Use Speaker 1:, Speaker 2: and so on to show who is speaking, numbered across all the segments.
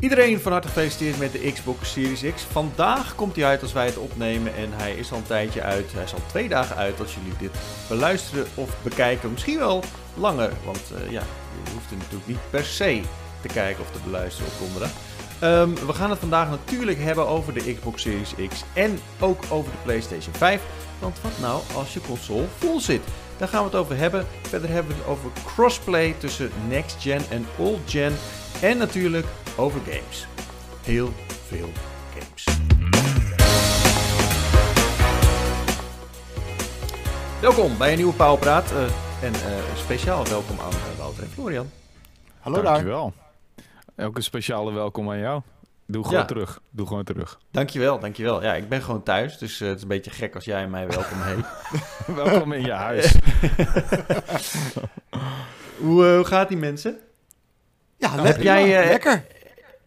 Speaker 1: Iedereen van harte gefeliciteerd met de Xbox Series X. Vandaag komt hij uit als wij het opnemen en hij is al een tijdje uit. Hij is al twee dagen uit als jullie dit beluisteren of bekijken. Misschien wel langer, want uh, ja, je hoeft er natuurlijk niet per se te kijken of te beluisteren op donderdag. Um, we gaan het vandaag natuurlijk hebben over de Xbox Series X en ook over de PlayStation 5. Want wat nou als je console vol zit? Daar gaan we het over hebben. Verder hebben we het over crossplay tussen next gen en old gen. En natuurlijk over games. Heel veel games. Welkom bij een nieuwe Powerpraat. Uh, en uh, speciaal welkom aan uh, Wouter en Florian.
Speaker 2: Hallo Dankjewel. daar. Ook een speciale welkom aan jou. Doe gewoon terug. Doe gewoon terug.
Speaker 1: Dankjewel, dankjewel. Ja, ik ben gewoon thuis, dus het is een beetje gek als jij mij welkom heet.
Speaker 2: welkom in je huis.
Speaker 1: hoe, hoe gaat die mensen?
Speaker 3: Ja, heb jij, lekker.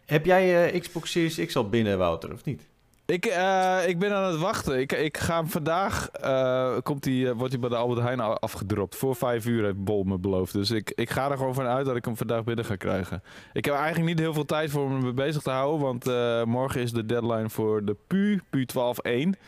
Speaker 1: Heb jij uh, Xbox Series X al binnen, Wouter, of niet?
Speaker 2: Ik, uh, ik ben aan het wachten. Ik, ik ga hem vandaag, uh, komt die, wordt hij bij de Albert Heijn afgedropt. Voor vijf uur heeft Bol me beloofd. Dus ik, ik ga er gewoon van uit dat ik hem vandaag binnen ga krijgen. Ik heb eigenlijk niet heel veel tijd voor me bezig te houden. Want morgen is de deadline voor de PU, PU 12.1.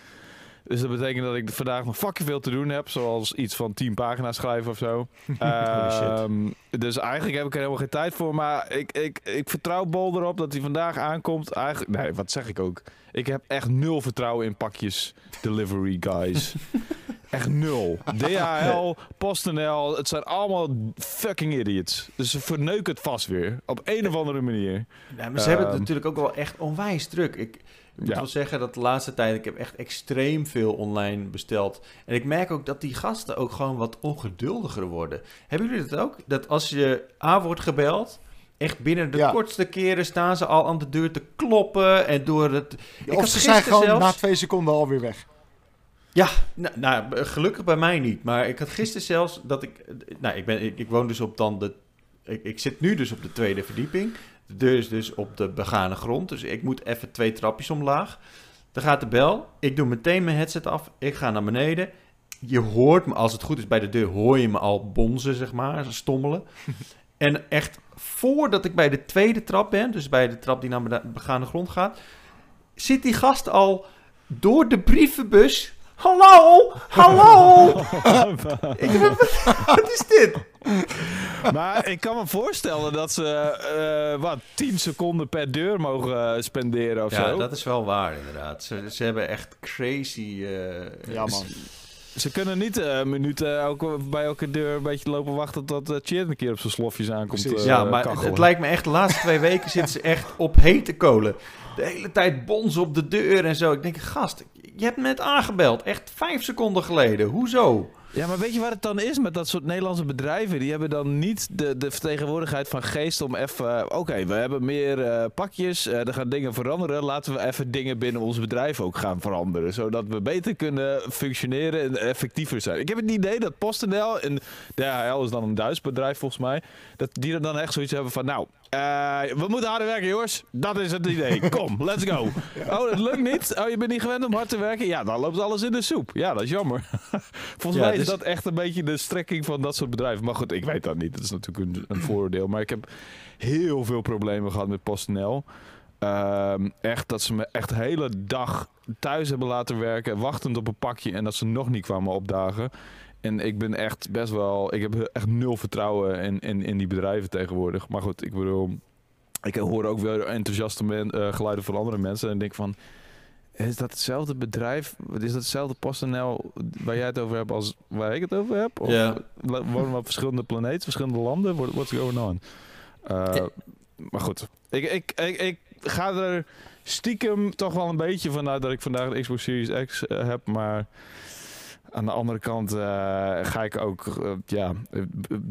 Speaker 2: Dus dat betekent dat ik vandaag nog fucking veel te doen heb. Zoals iets van 10 pagina's schrijven of zo. um, dus eigenlijk heb ik er helemaal geen tijd voor. Maar ik, ik, ik vertrouw Bol erop dat hij vandaag aankomt. Eigenlijk, nee, wat zeg ik ook? Ik heb echt nul vertrouwen in pakjes delivery guys. echt nul. DHL, PostNL, het zijn allemaal fucking idiots. Dus ze verneuken het vast weer. Op een of andere manier.
Speaker 1: Ja, maar ze hebben het ehm, natuurlijk ook wel echt onwijs druk. Ik, ik moet wel zeggen dat de laatste tijd, ik heb echt extreem veel online besteld. En ik merk ook dat die gasten ook gewoon wat ongeduldiger worden. Hebben jullie dat ook? Dat als je A wordt gebeld, echt binnen de kortste keren staan ze al aan de deur te kloppen en door het...
Speaker 3: of ze zijn gewoon na twee seconden alweer weg.
Speaker 1: Ja, nou, nou, gelukkig bij mij niet. Maar ik had gisteren zelfs dat ik... Nou, ik, ben, ik, ik woon dus op dan de... Ik, ik zit nu dus op de tweede verdieping. De deur is dus op de begane grond. Dus ik moet even twee trapjes omlaag. Dan gaat de bel. Ik doe meteen mijn headset af. Ik ga naar beneden. Je hoort me, als het goed is bij de deur, hoor je me al bonzen, zeg maar, stommelen. en echt voordat ik bij de tweede trap ben, dus bij de trap die naar de begane grond gaat, zit die gast al door de brievenbus Hallo, hallo. ik, wat is dit?
Speaker 2: Maar ik kan me voorstellen dat ze uh, wat 10 seconden per deur mogen spenderen of
Speaker 1: ja,
Speaker 2: zo.
Speaker 1: dat is wel waar inderdaad. Ze, ze hebben echt crazy. Uh,
Speaker 2: ja man. Ze kunnen niet uh, minuten elke, bij elke deur een beetje lopen wachten tot uh, een keer op zijn slofjes aankomt. Uh,
Speaker 1: ja, maar het, lijkt me echt, de laatste twee weken zitten ze echt op hete kolen. De hele tijd bons op de deur en zo. Ik denk, gast, je hebt me net aangebeld. Echt vijf seconden geleden. Hoezo?
Speaker 2: Ja, maar weet je wat het dan is met dat soort Nederlandse bedrijven? Die hebben dan niet de, de vertegenwoordigheid van geest om even... Oké, we hebben meer uh, pakjes, uh, er gaan dingen veranderen. Laten we even dingen binnen ons bedrijf ook gaan veranderen. Zodat we beter kunnen functioneren en effectiever zijn. Ik heb het idee dat PostNL, en DHL is dan een Duits bedrijf volgens mij... dat die er dan echt zoiets hebben van... Nou, uh, we moeten harder werken, jongens. Dat is het idee. Kom, let's go. Oh, het lukt niet. Oh, je bent niet gewend om hard te werken. Ja, dan loopt alles in de soep. Ja, dat is jammer. Volgens mij is dus- dat echt een beetje de strekking van dat soort bedrijven. Maar goed, ik weet dat niet. Dat is natuurlijk een, een voordeel. Maar ik heb heel veel problemen gehad met PostNL. Uh, echt dat ze me echt de hele dag thuis hebben laten werken, wachtend op een pakje en dat ze nog niet kwamen opdagen. En ik ben echt best wel. Ik heb echt nul vertrouwen in, in, in die bedrijven tegenwoordig. Maar goed, ik bedoel. Ik hoor ook wel enthousiaste men, uh, geluiden van andere mensen. En denk van. Is dat hetzelfde bedrijf? Is dat hetzelfde PostNL waar jij het over hebt als waar ik het over heb? Of ja. wonen we op verschillende planeten, verschillende landen? What's going on? Uh, Maar goed, ik, ik, ik, ik ga er stiekem toch wel een beetje vanuit dat ik vandaag de Xbox Series X uh, heb. Maar aan de andere kant uh, ga ik ook, uh, ja,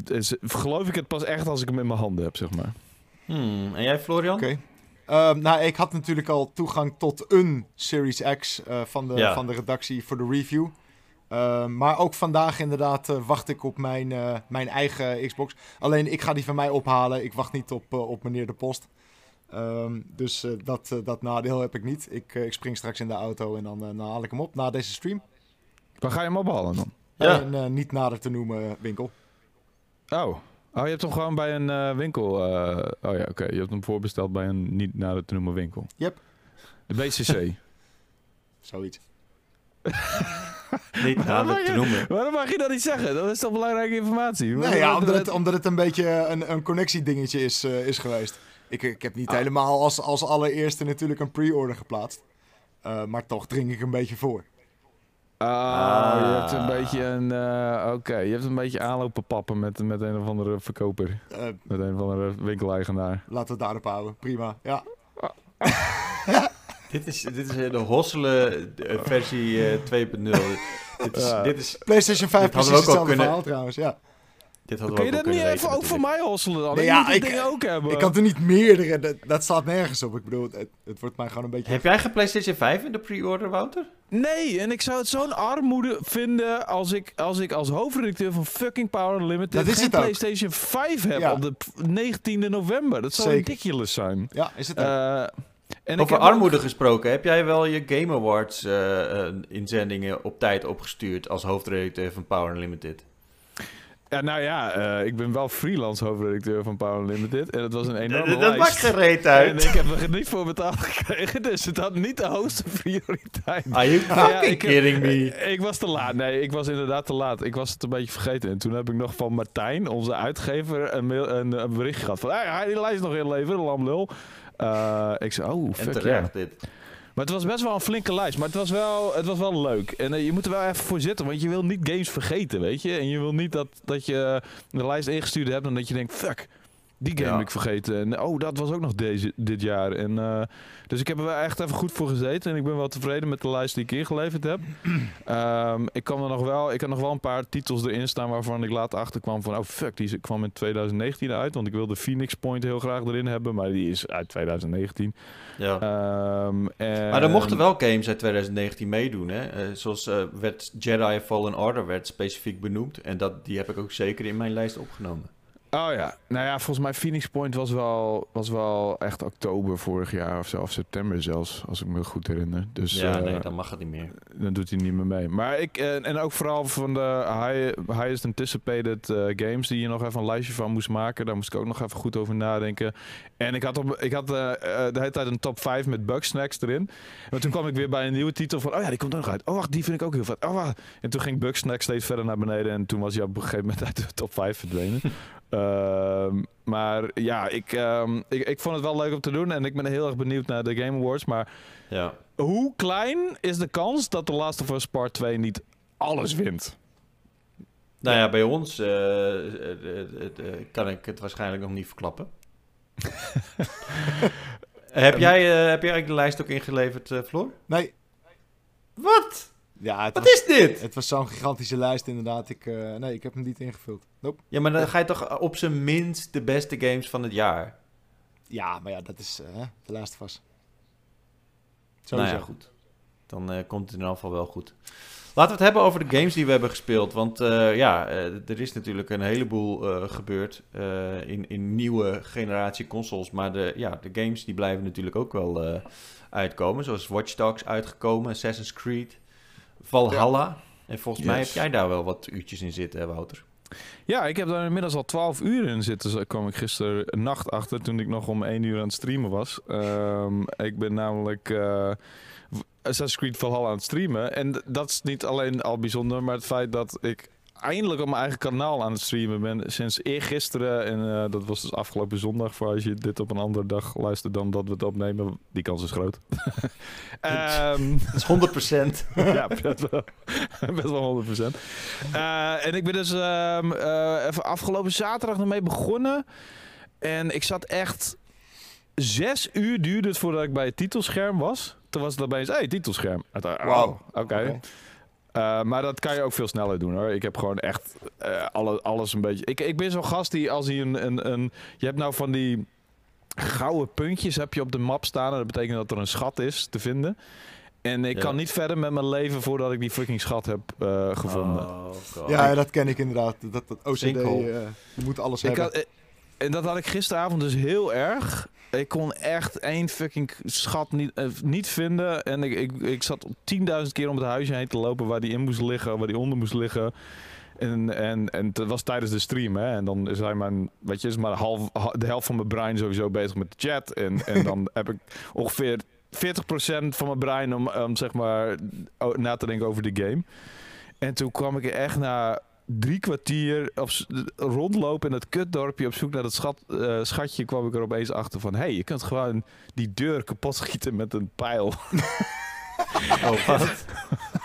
Speaker 2: is, geloof ik het pas echt als ik hem in mijn handen heb, zeg maar.
Speaker 1: Hmm. En jij, Florian?
Speaker 3: Oké. Okay. Um, nou, ik had natuurlijk al toegang tot een Series X uh, van, de, ja. van de redactie voor de review. Uh, maar ook vandaag inderdaad uh, wacht ik op mijn, uh, mijn eigen Xbox. Alleen ik ga die van mij ophalen. Ik wacht niet op, op meneer de post. Um, dus dat, dat nadeel heb ik niet. Ik, ik spring straks in de auto en dan, dan haal ik hem op na deze stream.
Speaker 2: Waar ga je hem ophalen dan?
Speaker 3: Ja. Een uh, niet nader te noemen winkel.
Speaker 2: Oh, Oh, je hebt hem gewoon bij een uh, winkel. Uh, oh ja, oké. Je hebt hem voorbesteld bij een niet naar te noemen winkel.
Speaker 3: Yep.
Speaker 2: De BCC.
Speaker 3: Zoiets.
Speaker 1: niet nader te noemen.
Speaker 2: Waarom mag je dat niet zeggen? Dat is toch belangrijke informatie?
Speaker 3: Nee, ja, omdat, het, omdat het een beetje een, een connectiedingetje is, uh, is geweest. Ik, ik heb niet ah. helemaal als, als allereerste natuurlijk een pre-order geplaatst. Uh, maar toch dring ik een beetje voor.
Speaker 2: Ah, je hebt een beetje een. Uh, Oké, je hebt een beetje aanlopen pappen met, met een of andere verkoper. Uh, met een of andere winkeleigenaar.
Speaker 3: Laten we het daarop houden. Prima, ja.
Speaker 1: dit, is, dit is de hosselen versie uh, 2.0. dit, is, dit is.
Speaker 3: PlayStation 5 precies hetzelfde kunnen... verhaal trouwens, ja.
Speaker 2: Dit Kun je dat niet even ook voor mij hosselen dan? Nee, ja, ik, ook hebben.
Speaker 3: Ik kan er niet meerdere. Dat, dat staat nergens op. Ik bedoel, het, het, wordt mij gewoon een beetje...
Speaker 1: Heb jij geen PlayStation 5 in de pre-order, Wouter?
Speaker 2: Nee, en ik zou het zo'n armoede vinden als ik als, ik als hoofdredacteur van fucking Power Unlimited dat is geen PlayStation 5 heb op de 19e november. Dat zou Zeker. ridiculous zijn.
Speaker 3: Ja, is het ook. Uh,
Speaker 1: en Over armoede gesproken, heb jij wel je Game Awards uh, inzendingen op tijd opgestuurd als hoofdredacteur van Power Unlimited?
Speaker 2: Ja, nou ja, uh, ik ben wel freelance hoofdredacteur van Power Limited. En het was een enorme
Speaker 1: Dat, dat maakt gereed uit.
Speaker 2: En ik heb er niet voor betaald gekregen, dus het had niet de hoogste prioriteit.
Speaker 1: Are you fucking ja, kidding me?
Speaker 2: Ik, was te laat. Nee, ik was inderdaad te laat. Ik was het een beetje vergeten. En toen heb ik nog van Martijn, onze uitgever, een, mail, een, een bericht gehad van... Hey, die lijst nog inleveren, lamlul. Uh, ik zei, oh, fuck en terecht
Speaker 1: dit.
Speaker 2: Maar het was best wel een flinke lijst. Maar het was wel, het was wel leuk. En uh, je moet er wel even voor zitten. Want je wil niet games vergeten, weet je. En je wil niet dat, dat je de lijst ingestuurd hebt. En dat je denkt, fuck. Die game heb ik vergeten. En oh, dat was ook nog deze, dit jaar. En, uh, dus ik heb er echt even goed voor gezeten. En ik ben wel tevreden met de lijst die ik ingeleverd heb. um, ik, kan er nog wel, ik heb nog wel een paar titels erin staan waarvan ik later achterkwam van... Oh fuck, die kwam in 2019 uit. Want ik wilde Phoenix Point heel graag erin hebben. Maar die is uit 2019.
Speaker 1: Ja. Um, en... Maar er mochten wel games uit 2019 meedoen. Hè? Uh, zoals uh, werd Jedi Fallen Order werd specifiek benoemd. En dat, die heb ik ook zeker in mijn lijst opgenomen.
Speaker 2: Oh ja, nou ja, volgens mij Phoenix Point was wel, was wel echt oktober vorig jaar of zo, of september zelfs, als ik me goed herinner. Dus,
Speaker 1: ja, nee, eh, dan mag het niet meer.
Speaker 2: Dan doet hij niet meer mee. Maar ik, en, en ook vooral van de high, highest anticipated uh, games die je nog even een lijstje van moest maken, daar moest ik ook nog even goed over nadenken. En ik had, op, ik had uh, de hele tijd een top 5 met Bugsnacks erin. Maar toen kwam ik weer bij een nieuwe titel van, oh ja, die komt er nog uit. Oh wacht, die vind ik ook heel vet. Oh, wacht. En toen ging Bugsnacks steeds verder naar beneden en toen was hij op een gegeven moment uit de top 5 verdwenen. Ehm, maar ja, ik, um, ik, ik vond het wel leuk om te doen. En ik ben heel erg benieuwd naar de Game Awards. Maar
Speaker 1: ja.
Speaker 2: hoe klein is de kans dat The Last of Us Part 2 niet alles wint?
Speaker 1: Nou ja, bij ons uh, kan ik het waarschijnlijk nog niet verklappen. heb, jij, heb jij eigenlijk de lijst ook ingeleverd, Floor?
Speaker 3: Nee.
Speaker 1: Wat?
Speaker 3: Ja,
Speaker 1: Wat is dit?
Speaker 3: Het was zo'n gigantische lijst inderdaad. Ik, uh, nee, ik heb hem niet ingevuld. Nope.
Speaker 1: Ja, maar dan ga je toch op zijn minst de beste games van het jaar?
Speaker 3: Ja, maar ja, dat is uh, de laatste vast.
Speaker 1: Sowieso. Nou ja, goed. Dan uh, komt het in ieder geval wel goed. Laten we het hebben over de games die we hebben gespeeld. Want ja, er is natuurlijk een heleboel gebeurd in, in nieuwe generatie consoles. Maar de, ja, de games die blijven natuurlijk ook wel uitkomen. Zoals Watch Dogs uitgekomen, Assassin's Creed... Valhalla. En volgens mij heb jij daar wel wat uurtjes in zitten, hè, Wouter?
Speaker 2: Ja, ik heb daar inmiddels al 12 uur in zitten. Zo kwam ik gisteren nacht achter toen ik nog om 1 uur aan het streamen was. Um, ik ben namelijk uh, Assassin's Creed Valhalla aan het streamen. En dat is niet alleen al bijzonder, maar het feit dat ik eindelijk op mijn eigen kanaal aan het streamen ben. Sinds eergisteren. En uh, dat was dus afgelopen zondag. Voor als je dit op een andere dag luistert dan dat we het opnemen. Die kans is groot.
Speaker 1: um, dat is 100%.
Speaker 2: ja, best wel, best wel 100%. Uh, en ik ben dus um, uh, even afgelopen zaterdag ermee begonnen. En ik zat echt... Zes uur duurde het voordat ik bij het titelscherm was. Toen was het opeens, hé, hey, titelscherm.
Speaker 3: Wauw.
Speaker 2: Oké. Okay. Uh, maar dat kan je ook veel sneller doen hoor. Ik heb gewoon echt uh, alle, alles een beetje. Ik, ik ben zo'n gast die als hij een, een, een. Je hebt nou van die gouden puntjes heb je op de map staan. En dat betekent dat er een schat is te vinden. En ik kan niet verder met mijn leven voordat ik die fucking schat heb uh, gevonden. Oh,
Speaker 3: ja, dat ken ik inderdaad. Dat, dat OCD, je moet alles ik hebben. Had,
Speaker 2: en dat had ik gisteravond dus heel erg. Ik kon echt één fucking schat niet, uh, niet vinden. En ik, ik, ik zat 10.000 keer om het huisje heen te lopen waar die in moest liggen, waar die onder moest liggen. En, en, en het was tijdens de stream, hè. En dan zijn mijn, weet je, is maar half, de helft van mijn brein sowieso bezig met de chat. En, en dan heb ik ongeveer 40% van mijn brein om, om zeg maar na te denken over de game. En toen kwam ik er echt na drie kwartier op, rondlopen in het kutdorpje op zoek naar dat schat, uh, schatje, kwam ik er opeens achter van... hé, hey, je kunt gewoon die deur kapot schieten met een pijl.
Speaker 1: oh, wat?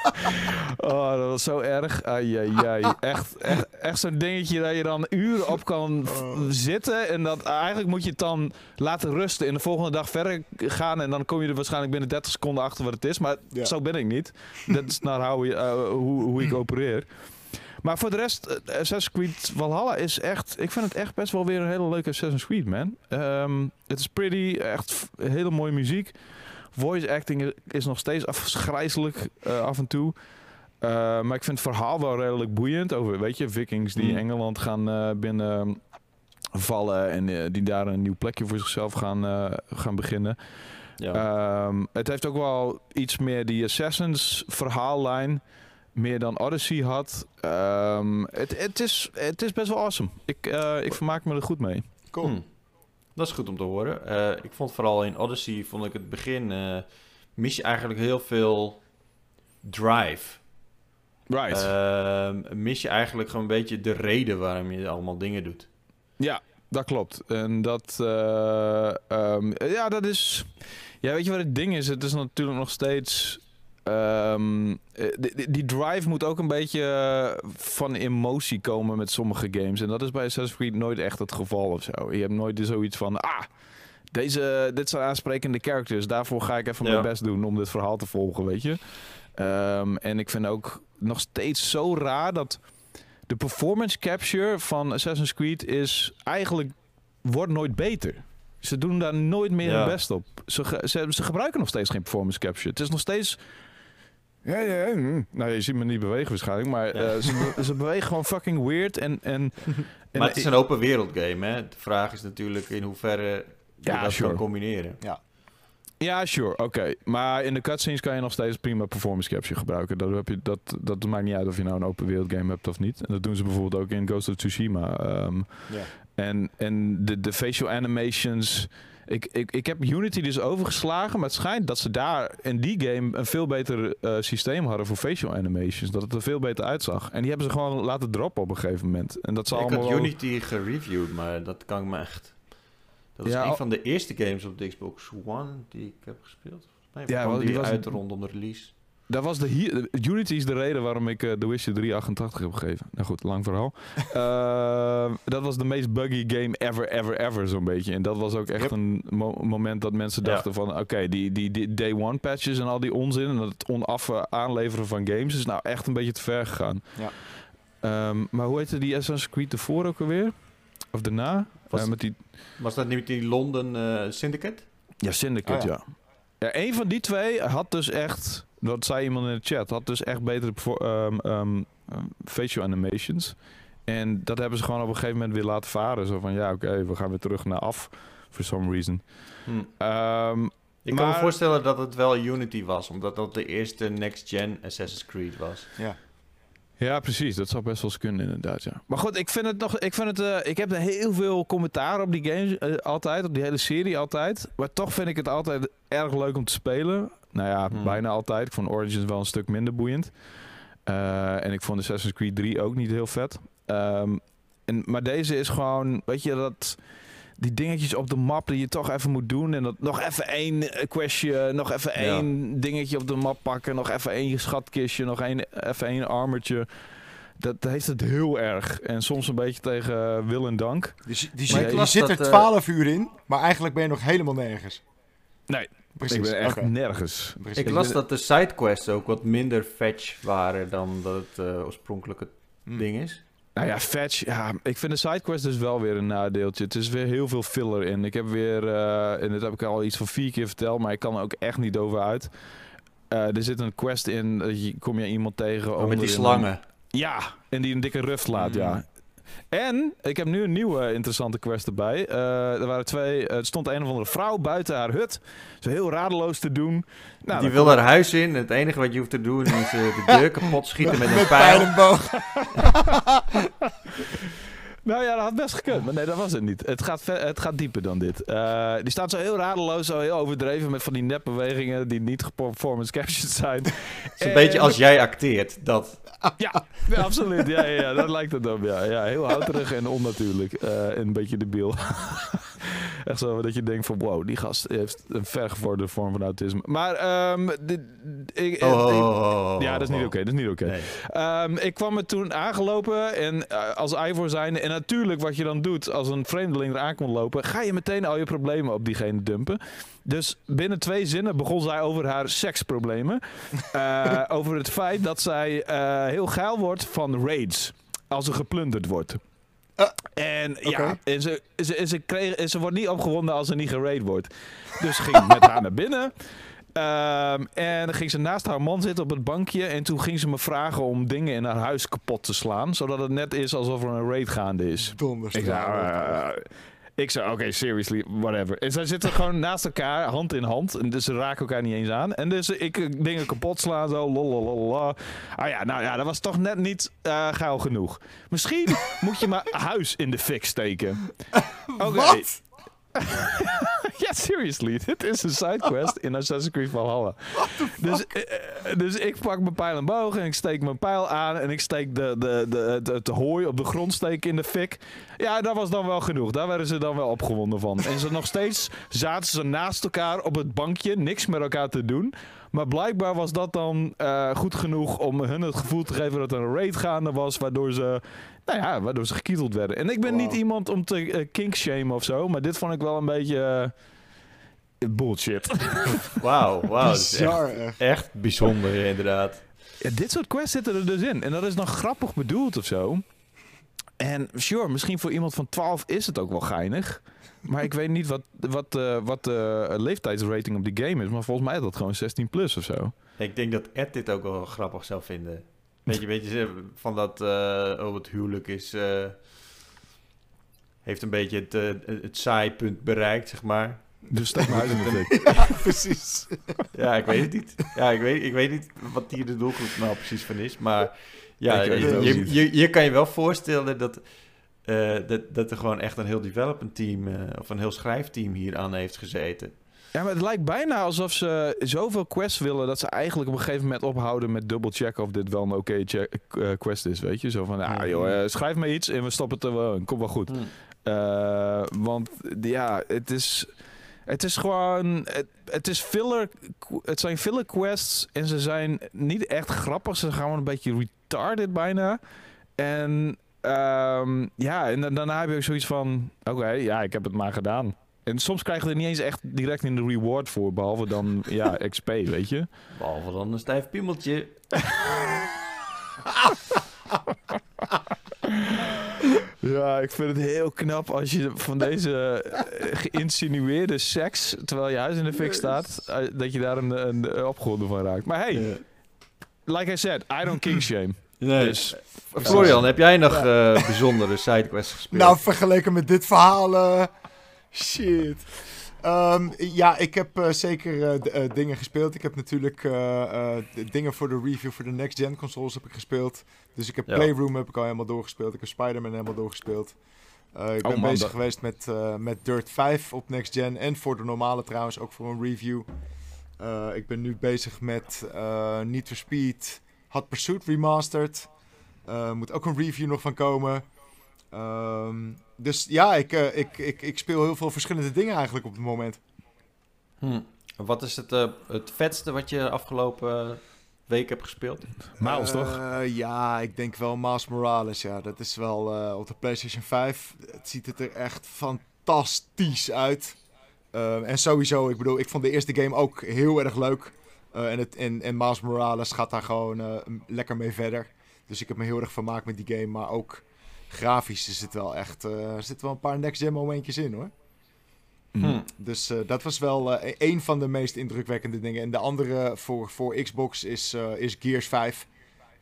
Speaker 2: oh, dat was zo erg. Ai, ai, ai. Echt, echt, echt zo'n dingetje dat je dan uren op kan oh. zitten. En dat eigenlijk moet je het dan laten rusten. En de volgende dag verder gaan. En dan kom je er waarschijnlijk binnen 30 seconden achter wat het is. Maar zo ben ik niet. Dat is naar how, uh, hoe, hoe ik opereer. Maar voor de rest, eh, Assassin's Creed Valhalla is echt... Ik vind het echt best wel weer een hele leuke Assassin's Creed, man. Ehm, het is pretty, echt hele mooie muziek. Voice acting is nog steeds afschrijzelijk uh, af en toe. Uh, maar ik vind het verhaal wel redelijk boeiend. Over, weet je, vikings die mm. Engeland gaan uh, binnen vallen en die daar een nieuw plekje voor zichzelf gaan, gaan beginnen. Ja. Um, het heeft ook wel iets meer die Assassins verhaallijn meer dan Odyssey had. Um, het, het, is, het is best wel awesome. Ik, uh, ik vermaak me er goed mee.
Speaker 1: Cool. Hmm. Dat is goed om te horen. Uh, ik vond vooral in Odyssey, vond ik het begin, uh, mis je eigenlijk heel veel drive.
Speaker 2: Right.
Speaker 1: Ehm, mis je eigenlijk gewoon een beetje de reden waarom je allemaal dingen doet.
Speaker 2: Ja, dat klopt. En dat, um, ja, dat is... Ja, weet je wat het ding is? Het is natuurlijk nog steeds Um, die, die, drive moet ook een beetje eh, van emotie komen met sommige games. En dat is bij Assassin's Creed nooit echt het geval of zo. Je hebt nooit zoiets van, ah, deze, dit zijn aansprekende characters. Daarvoor ga ik even mijn best doen om dit verhaal te volgen, weet je. Um, en ik vind ook nog steeds zo raar dat de performance capture van Assassin's Creed is eigenlijk wordt nooit beter. Ze doen daar nooit meer hun best op. Ze, ze, ze, gebruiken nog steeds geen performance capture. Het is nog steeds ja, ja. Mm. Nou, je ziet me niet bewegen waarschijnlijk, maar uh, ze, ze, bewegen gewoon fucking weird. En, en,
Speaker 1: maar het is een open wereld game, hè? De vraag is natuurlijk in hoeverre je ja, dat kan combineren.
Speaker 2: Ja. Ja, sure, oké. Maar in de cutscenes kan je nog steeds prima performance capture gebruiken. Dat, heb je, dat, dat maakt niet uit of je nou een open wereld game hebt of niet. En dat doen ze bijvoorbeeld ook in Ghost of Tsushima. Um, ja. En, en de, de facial animations ik, ik, ik heb Unity dus overgeslagen, maar het schijnt dat ze daar in die game een veel beter uh, systeem hadden voor facial animations. Dat het er veel beter uitzag. En die hebben ze gewoon laten droppen op een gegeven moment. En dat zal
Speaker 1: ik
Speaker 2: allemaal
Speaker 1: had Unity gereviewd, maar dat kan ik me echt... Dat is een van de eerste games op de Xbox One die ik heb gespeeld. ja, die, die was uit rondom de release.
Speaker 2: Dat was de Unity is de reden waarom ik uh, The Witcher 388 heb gegeven. Nou goed, lang verhaal. uh, dat was de meest buggy game ever, ever, ever zo'n beetje. En dat was ook echt een moment dat mensen dachten van... Oké, die, die, die, day one patches en al die onzin... en het onaffe aanleveren van games is nou echt een beetje te ver gegaan. Ja. Um, maar hoe heette die Assassin's Creed ervoor ook alweer? Of daarna?
Speaker 1: Was,
Speaker 2: uh,
Speaker 1: met die... was dat niet die London Syndicate?
Speaker 2: Ja, Syndicate, oh, ja. ja. Ja, een van die twee had dus echt dat zei iemand in de chat. Had dus echt betere um, um, facial animations. En dat hebben ze gewoon op een gegeven moment weer laten varen. Zo van ja, oké, we gaan weer terug naar af. For some reason.
Speaker 1: Hmm. ik kan me voorstellen dat het wel Unity was, omdat dat de eerste next-gen Assassin's Creed was.
Speaker 3: Ja.
Speaker 2: Ja, precies. Dat zou best wel eens kunnen, inderdaad. Ja. Maar goed, ik vind het nog. Ik, vind het, uh, ik heb er heel veel commentaar op die game uh, altijd, op die hele serie altijd. Maar toch vind ik het altijd erg leuk om te spelen. Nou ja, hmm. bijna altijd. Ik vond Origins wel een stuk minder boeiend. Uh, en ik vond Assassin's Creed 3 ook niet heel vet. Um, en, maar deze is gewoon, weet je, dat die dingetjes op de map die je toch even moet doen. En dat nog even één questje, nog even één dingetje op de map pakken. Nog even één schatkistje, nog één, even één armertje. Dat heeft het heel erg. En soms een beetje tegen wil en dank.
Speaker 3: Die, die, je zit er 12 uh, uur in, maar eigenlijk ben je nog helemaal nergens.
Speaker 2: Nee, Precies. Ik ben echt nergens.
Speaker 1: Ik las dat de sidequests ook wat minder fetch waren dan dat het uh, oorspronkelijke hmm. ding is.
Speaker 2: Nou ja, fetch. Ja, ik vind de sidequest dus wel weer een nadeeltje. Het is weer heel veel filler in. Ik heb weer, uh, en dat heb ik al iets van vier keer verteld, maar ik kan er ook echt niet over uit. Uh, er zit een quest in, kom je iemand tegen.
Speaker 1: Oh, met die slangen.
Speaker 2: Ja, en die een dikke ruf laat, ja. En ik heb nu een nieuwe interessante quest erbij. Uh, er waren twee. Er stond een of andere vrouw buiten haar hut. Zo heel radeloos te doen.
Speaker 1: Nou, die wil haar huis in. Het enige wat je hoeft te doen is uh, de deur kapot schieten met, een pijl. en boog.
Speaker 2: Nou ja, dat had best gekund. Maar nee, dat was het niet. Het gaat, het gaat dieper dan dit. Uh, die staat zo heel radeloos, zo heel overdreven met van die nepbewegingen die niet performance captured zijn. Het
Speaker 1: is een beetje als jij acteert, dat.
Speaker 2: Ja, ja absoluut. Ja, ja, ja, dat lijkt het op. Ja, ja heel houterig en onnatuurlijk. Uh, en een beetje debiel. Echt zo dat je denkt van wow, die gast heeft een vergevorderde vorm van autisme. Maar um, ik,
Speaker 1: oh, oh, oh,
Speaker 2: ja, dat is niet oké. dat is niet oké. Ehm, ik kwam er toen aangelopen en uh, als Ivor zijn en natuurlijk wat je dan doet als een vreemdeling eraan komt lopen, ga je meteen al je problemen op diegene dumpen. Dus binnen twee zinnen begon zij over haar seksproblemen. uh, over het feit dat zij uh, heel geil wordt van raids als er geplunderd wordt. Uh, en ja, en ze, ze, ze, kreeg, ze wordt niet opgewonden als er niet geraid wordt. Dus ging met haar naar binnen. Um, en dan ging ze naast haar man zitten op het bankje. En toen ging ze me vragen om dingen in haar huis kapot te slaan. Zodat het net is alsof er een raid gaande is.
Speaker 3: Ik zei, uh,
Speaker 2: ik zei, oké, okay, seriously, whatever. En zij zitten gewoon naast elkaar, hand in hand. En dus ze raken elkaar niet eens aan. En dus ik dingen kapot slaan, zo, lolololala. Ah ja, nou ja, dat was toch net niet uh, geil genoeg. Misschien moet je maar huis in de fik steken.
Speaker 3: Oké.
Speaker 2: ja, seriously. Dit is een sidequest in Assassin's Creed Valhalla. Dus, uh, dus ik pak mijn pijl en boog en ik steek mijn pijl aan en ik steek de, de, de, de, het hooi op de grond steek in de fik. Ja, dat was dan wel genoeg. Daar werden ze dan wel opgewonden van. En ze nog steeds zaten ze naast elkaar op het bankje, niks met elkaar te doen. Maar blijkbaar was dat dan uh, goed genoeg om hun het gevoel te geven dat er een raid gaande was, waardoor ze nou ja, waardoor ze gekieteld werden. En ik ben niet iemand om te uh, kinkshamen of zo, maar dit vond ik wel een beetje uh, bullshit.
Speaker 1: Wauw, wauw. Echt, echt bijzonder, inderdaad.
Speaker 2: Ja, dit soort quests zitten er dus in. En dat is dan grappig bedoeld of zo. En sure, misschien voor iemand van 12 is het ook wel geinig. Maar ik weet niet wat, wat, uh, wat de leeftijdsrating op die game is. Maar volgens mij is dat gewoon 16 plus of zo.
Speaker 1: Ik denk dat Ed dit ook wel grappig zou vinden. Weet je, weet je van dat uh, oh, het huwelijk is. Uh, heeft een beetje het, uh, het saaipunt bereikt, zeg maar.
Speaker 2: Dus steek maar uit in
Speaker 3: de Ja, precies.
Speaker 1: ja, ik weet het niet. Ja, ik weet, ik weet niet wat hier de doelgroep nou precies van is. Maar ja, je, je, je, je, kan je wel voorstellen dat, dat, dat er gewoon echt een heel development team of een heel schrijfteam hier aan heeft gezeten.
Speaker 2: Ja, maar het lijkt bijna alsof ze zoveel quests willen dat ze eigenlijk op een gegeven moment ophouden met double checken of dit wel een oké okay uh, quest is, weet je? Zo van, ah joh, uh, schrijf me iets en we stoppen het er wel in. Komt wel goed. Hmm. Uh, want ja, het is... Het is gewoon... Het, het, is filler... Het zijn filler quests en ze zijn niet echt grappig. Ze gaan gewoon een beetje retarded bijna. En... Um, ja, en daarna heb je ook zoiets van... Oké, ja, ik heb het maar gedaan. En soms krijgen we er niet eens echt direct een reward voor, behalve dan ja, XP, weet je.
Speaker 1: Behalve dan een stijf piemeltje.
Speaker 2: Ja, ik vind het heel knap als je van deze eh, geïnsinueerde seks, terwijl je huis in de fik staat, eh, dat je daar een, een, opgewonden van raakt. Maar hey, like I said, I don't king shame.
Speaker 1: Nee. Dus, Florian, heb jij nog ja. uh, bijzondere sidequests gespeeld?
Speaker 3: Nou, vergeleken met dit verhaal Shit. Um, ja, ik heb uh, zeker uh, uh, dingen gespeeld. Ik heb natuurlijk dingen voor de review voor de next gen consoles heb ik gespeeld. Dus ik heb ja. Playroom heb ik al helemaal doorgespeeld. Ik heb Spider-Man helemaal doorgespeeld. ik ben oh, man, bezig geweest met, met Dirt 5 op next gen. En voor de normale trouwens, ook voor een review. ik ben nu bezig met Need for Speed Hot Pursuit Remastered. moet ook een review nog van komen. Um, dus ja, ik, uh, ik, ik, ik speel heel veel verschillende dingen eigenlijk op het moment.
Speaker 1: Hm. Wat is het, uh, het vetste wat je afgelopen week hebt gespeeld?
Speaker 2: Miles, toch?
Speaker 3: Ja, ik denk wel Miles Morales. Ja, dat is wel op de PlayStation 5. Het ziet het er echt fantastisch uit. Ehm, en sowieso, ik bedoel, ik vond de eerste game ook heel erg leuk. en, het, en, en Miles Morales gaat daar gewoon lekker mee verder. Dus ik heb me heel erg vermaakt met die game. Maar ook grafisch is het wel echt. Uh, er zitten wel een paar next gen momentjes in hoor. Hmm. Hmm. Dus uh, dat was wel uh, een van de meest indrukwekkende dingen. En de andere voor, voor Xbox is, is Gears 5.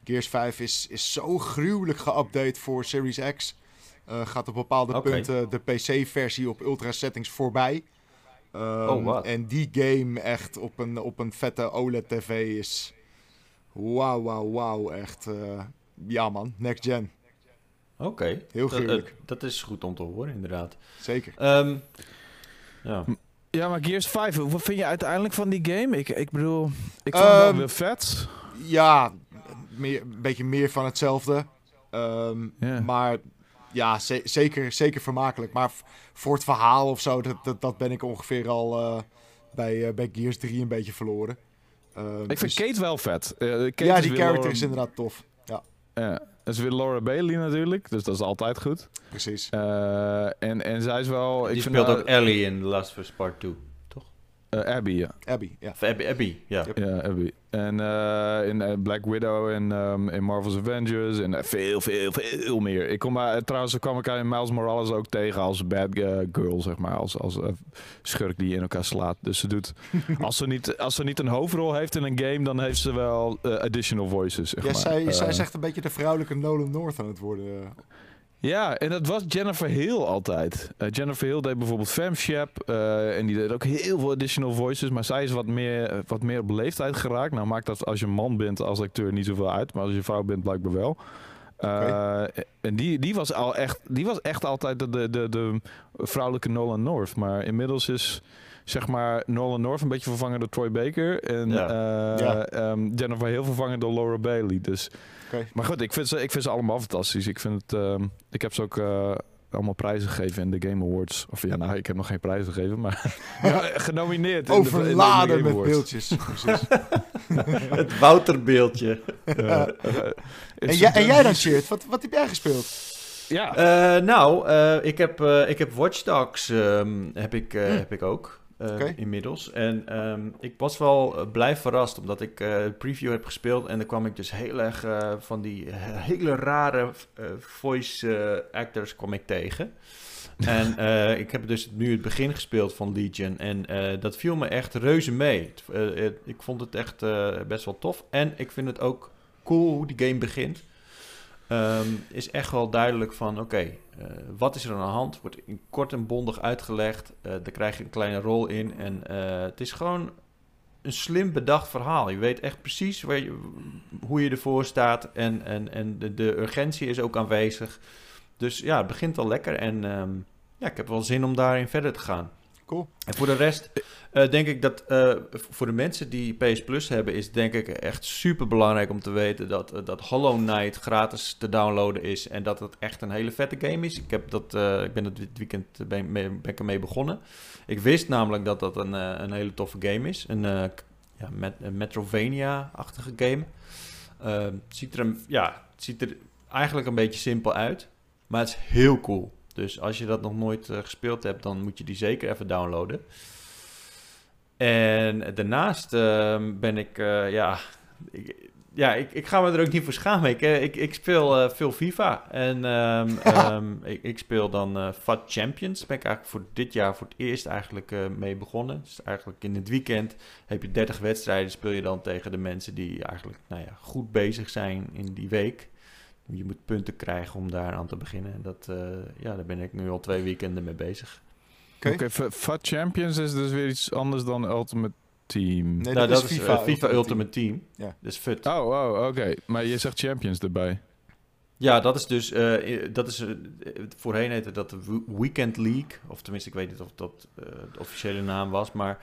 Speaker 3: Gears 5 is, is zo gruwelijk geüpdate voor Series X. gaat op bepaalde punten de PC-versie op ultra settings voorbij.
Speaker 1: Um, oh?
Speaker 3: En die game echt op een, op een vette OLED-tv is... Wauw, wauw, wauw. Echt, uh, ja man, next gen.
Speaker 1: Oké.
Speaker 3: Heel gruwelijk.
Speaker 1: Dat, dat, is goed om te horen, inderdaad.
Speaker 3: Zeker.
Speaker 1: Um, ja.
Speaker 2: Ja, maar Gears 5, wat vind je uiteindelijk van die game? Ik, ik bedoel, ik vond het wel weer vet.
Speaker 3: Ja, meer, een beetje meer van hetzelfde. Um, yeah. Maar ja, zeker, zeker vermakelijk. Maar voor het verhaal of zo, dat, dat, dat ben ik ongeveer al uh, bij, uh, bij Gears 3 een beetje verloren.
Speaker 2: Uh, ik vind dus... Kate wel vet. Kate
Speaker 3: ja, die character is inderdaad tof. Ja.
Speaker 2: ja. Dat is weer Laura Bailey natuurlijk, dus dat is altijd goed.
Speaker 3: Precies.
Speaker 2: en, en zij is wel...
Speaker 1: Die ik speelt ook Ellie in The Last of Us Part 2.
Speaker 2: Uh, Abby, ja.
Speaker 3: Abby, ja.
Speaker 1: Abby, Abby, ja.
Speaker 2: Ja, Abby. En uh, in uh, Black Widow en um, in Marvel's Avengers en veel, veel, veel meer. Ik kom maar, trouwens kwam ik in Miles Morales ook tegen als bad girl, zeg maar. Als, als schurk die in elkaar slaat. Dus ze doet, als, ze niet, als ze niet een hoofdrol heeft in een game, dan heeft ze wel additional voices, zeg
Speaker 3: ja,
Speaker 2: maar.
Speaker 3: Zij, zij zegt een beetje de vrouwelijke Nolan North aan het worden.
Speaker 2: Ja, en dat was Jennifer Hill altijd. Uh, Jennifer Hill deed bijvoorbeeld Femshap. Uh, en die deed ook heel veel additional voices. Maar zij is wat meer, wat meer op leeftijd geraakt. Nou maakt dat als je man bent als acteur niet zoveel uit. Maar als je vrouw bent blijkbaar wel. Uh, En die, die, was al echt, die was echt altijd de, de, de, de vrouwelijke Nolan North. Maar inmiddels is zeg maar Nolan North een beetje vervangen door Troy Baker. En ja. Ja. Um, Jennifer Hill vervangen door Laura Bailey. Dus maar goed, ik vind, ze, ik vind ze allemaal fantastisch. Ik, vind het, uh, ik heb ze ook uh, allemaal prijzen gegeven in de Game Awards. Of ja, nou, ik heb nog geen prijzen gegeven, maar genomineerd.
Speaker 3: Overladen in de, in de met beeldjes.
Speaker 1: het Wouterbeeldje.
Speaker 2: Uh,
Speaker 3: en, jij, en jij dan, Shirt? Wat, wat heb jij gespeeld?
Speaker 1: Ja. Uh, nou, ik, heb, ik heb Watch Dogs um, heb ik, hm. heb ik ook. Uh, inmiddels. En um, ik was wel uh, blij verrast, omdat ik uh, preview heb gespeeld en dan kwam ik dus heel erg van die hele rare voice actors kwam ik tegen. en ik heb dus nu het begin gespeeld van Legion en dat viel me echt reuze mee. ik vond het echt best wel tof en ik vind het ook cool hoe die game begint. Um, is echt wel duidelijk van, oké, uh, wat is er aan de hand? Wordt in kort en bondig uitgelegd. Uh, daar krijg je een kleine rol in. En uh, het is gewoon een slim bedacht verhaal. Je weet echt precies waar je, hoe je ervoor staat. En, en, en de, de, urgentie is ook aanwezig. Dus ja, het begint al lekker. En um, ja, ik heb wel zin om daarin verder te gaan. En voor de rest uh, denk ik dat uh, voor de mensen die PS Plus hebben, is denk ik echt super belangrijk om te weten dat, uh, dat Hollow Knight gratis te downloaden is. En dat het echt een hele vette game is. Ik, heb dat, ik ben het weekend ben, ben begonnen. Ik wist namelijk dat dat een, een hele toffe game is. Een, ja, met, een Metrovania-achtige game. Ziet, er, ja, het ziet er eigenlijk een beetje simpel uit. Maar het is heel cool. Dus als je dat nog nooit uh, gespeeld hebt, dan moet je die zeker even downloaden. En daarnaast uh, ben ik, uh, ja, ik, ja ik, ik, ga me er ook niet voor schamen. Ik, ik, ik speel uh, veel FIFA. En um, um, ik, ik, speel dan FAT Champions. Daar ben ik eigenlijk voor dit jaar voor het eerst eigenlijk mee begonnen. Dus eigenlijk in het weekend heb je 30 wedstrijden. Speel je dan tegen de mensen die eigenlijk nou ja, goed bezig zijn in die week je moet punten krijgen om daar aan te beginnen. En dat, uh, ja, daar ben ik nu al twee weekenden mee bezig.
Speaker 2: Oké, okay. FAT Champions is dus weer iets anders dan Ultimate Team.
Speaker 1: Nee, nou, dat, is FIFA, uh, FIFA Ultimate, Team. Team. Ja. Dus FUT.
Speaker 2: Oh, oh oké. Maar je zegt Champions erbij.
Speaker 1: Ja, dat is dus, uh, dat is, uh, voorheen heette dat de Weekend League. Of tenminste, ik weet niet of dat uh, de officiële naam was. Maar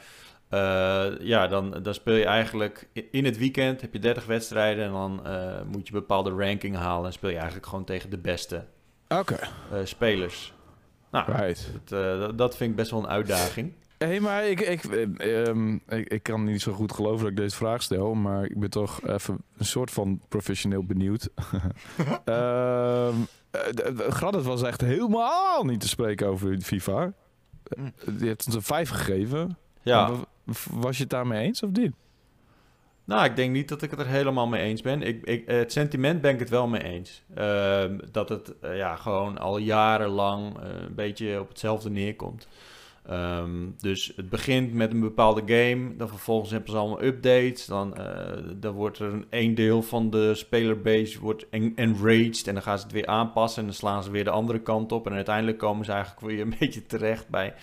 Speaker 1: uh, ja, dan, dan speel je eigenlijk in het weekend, heb je 30 wedstrijden en dan uh, moet je bepaalde ranking halen en speel je eigenlijk gewoon tegen de beste
Speaker 2: okay.
Speaker 1: uh, spelers. Nou,
Speaker 2: right.
Speaker 1: dat, dat vind ik best wel een uitdaging.
Speaker 2: Hé, hey, maar ik, ik, um, ik, ik, kan niet zo goed geloven dat ik deze vraag stel, maar ik ben toch even een soort van professioneel benieuwd. um, Gradit was echt helemaal niet te spreken over FIFA. Mm. Je hebt ons een 5 gegeven.
Speaker 1: Ja.
Speaker 2: Was je het daarmee eens of niet?
Speaker 1: Nou, ik denk niet dat ik het er helemaal mee eens ben. Ik, ik, het sentiment ben ik het wel mee eens. Uh, dat het uh, ja, gewoon al jarenlang uh, een beetje op hetzelfde neerkomt. Ehm, dus het begint met een bepaalde game, dan vervolgens hebben ze allemaal updates. Dan, uh, dan wordt er een, een deel van de spelerbase wordt enraged en dan gaan ze het weer aanpassen en dan slaan ze weer de andere kant op. En uiteindelijk komen ze eigenlijk weer een beetje terecht bij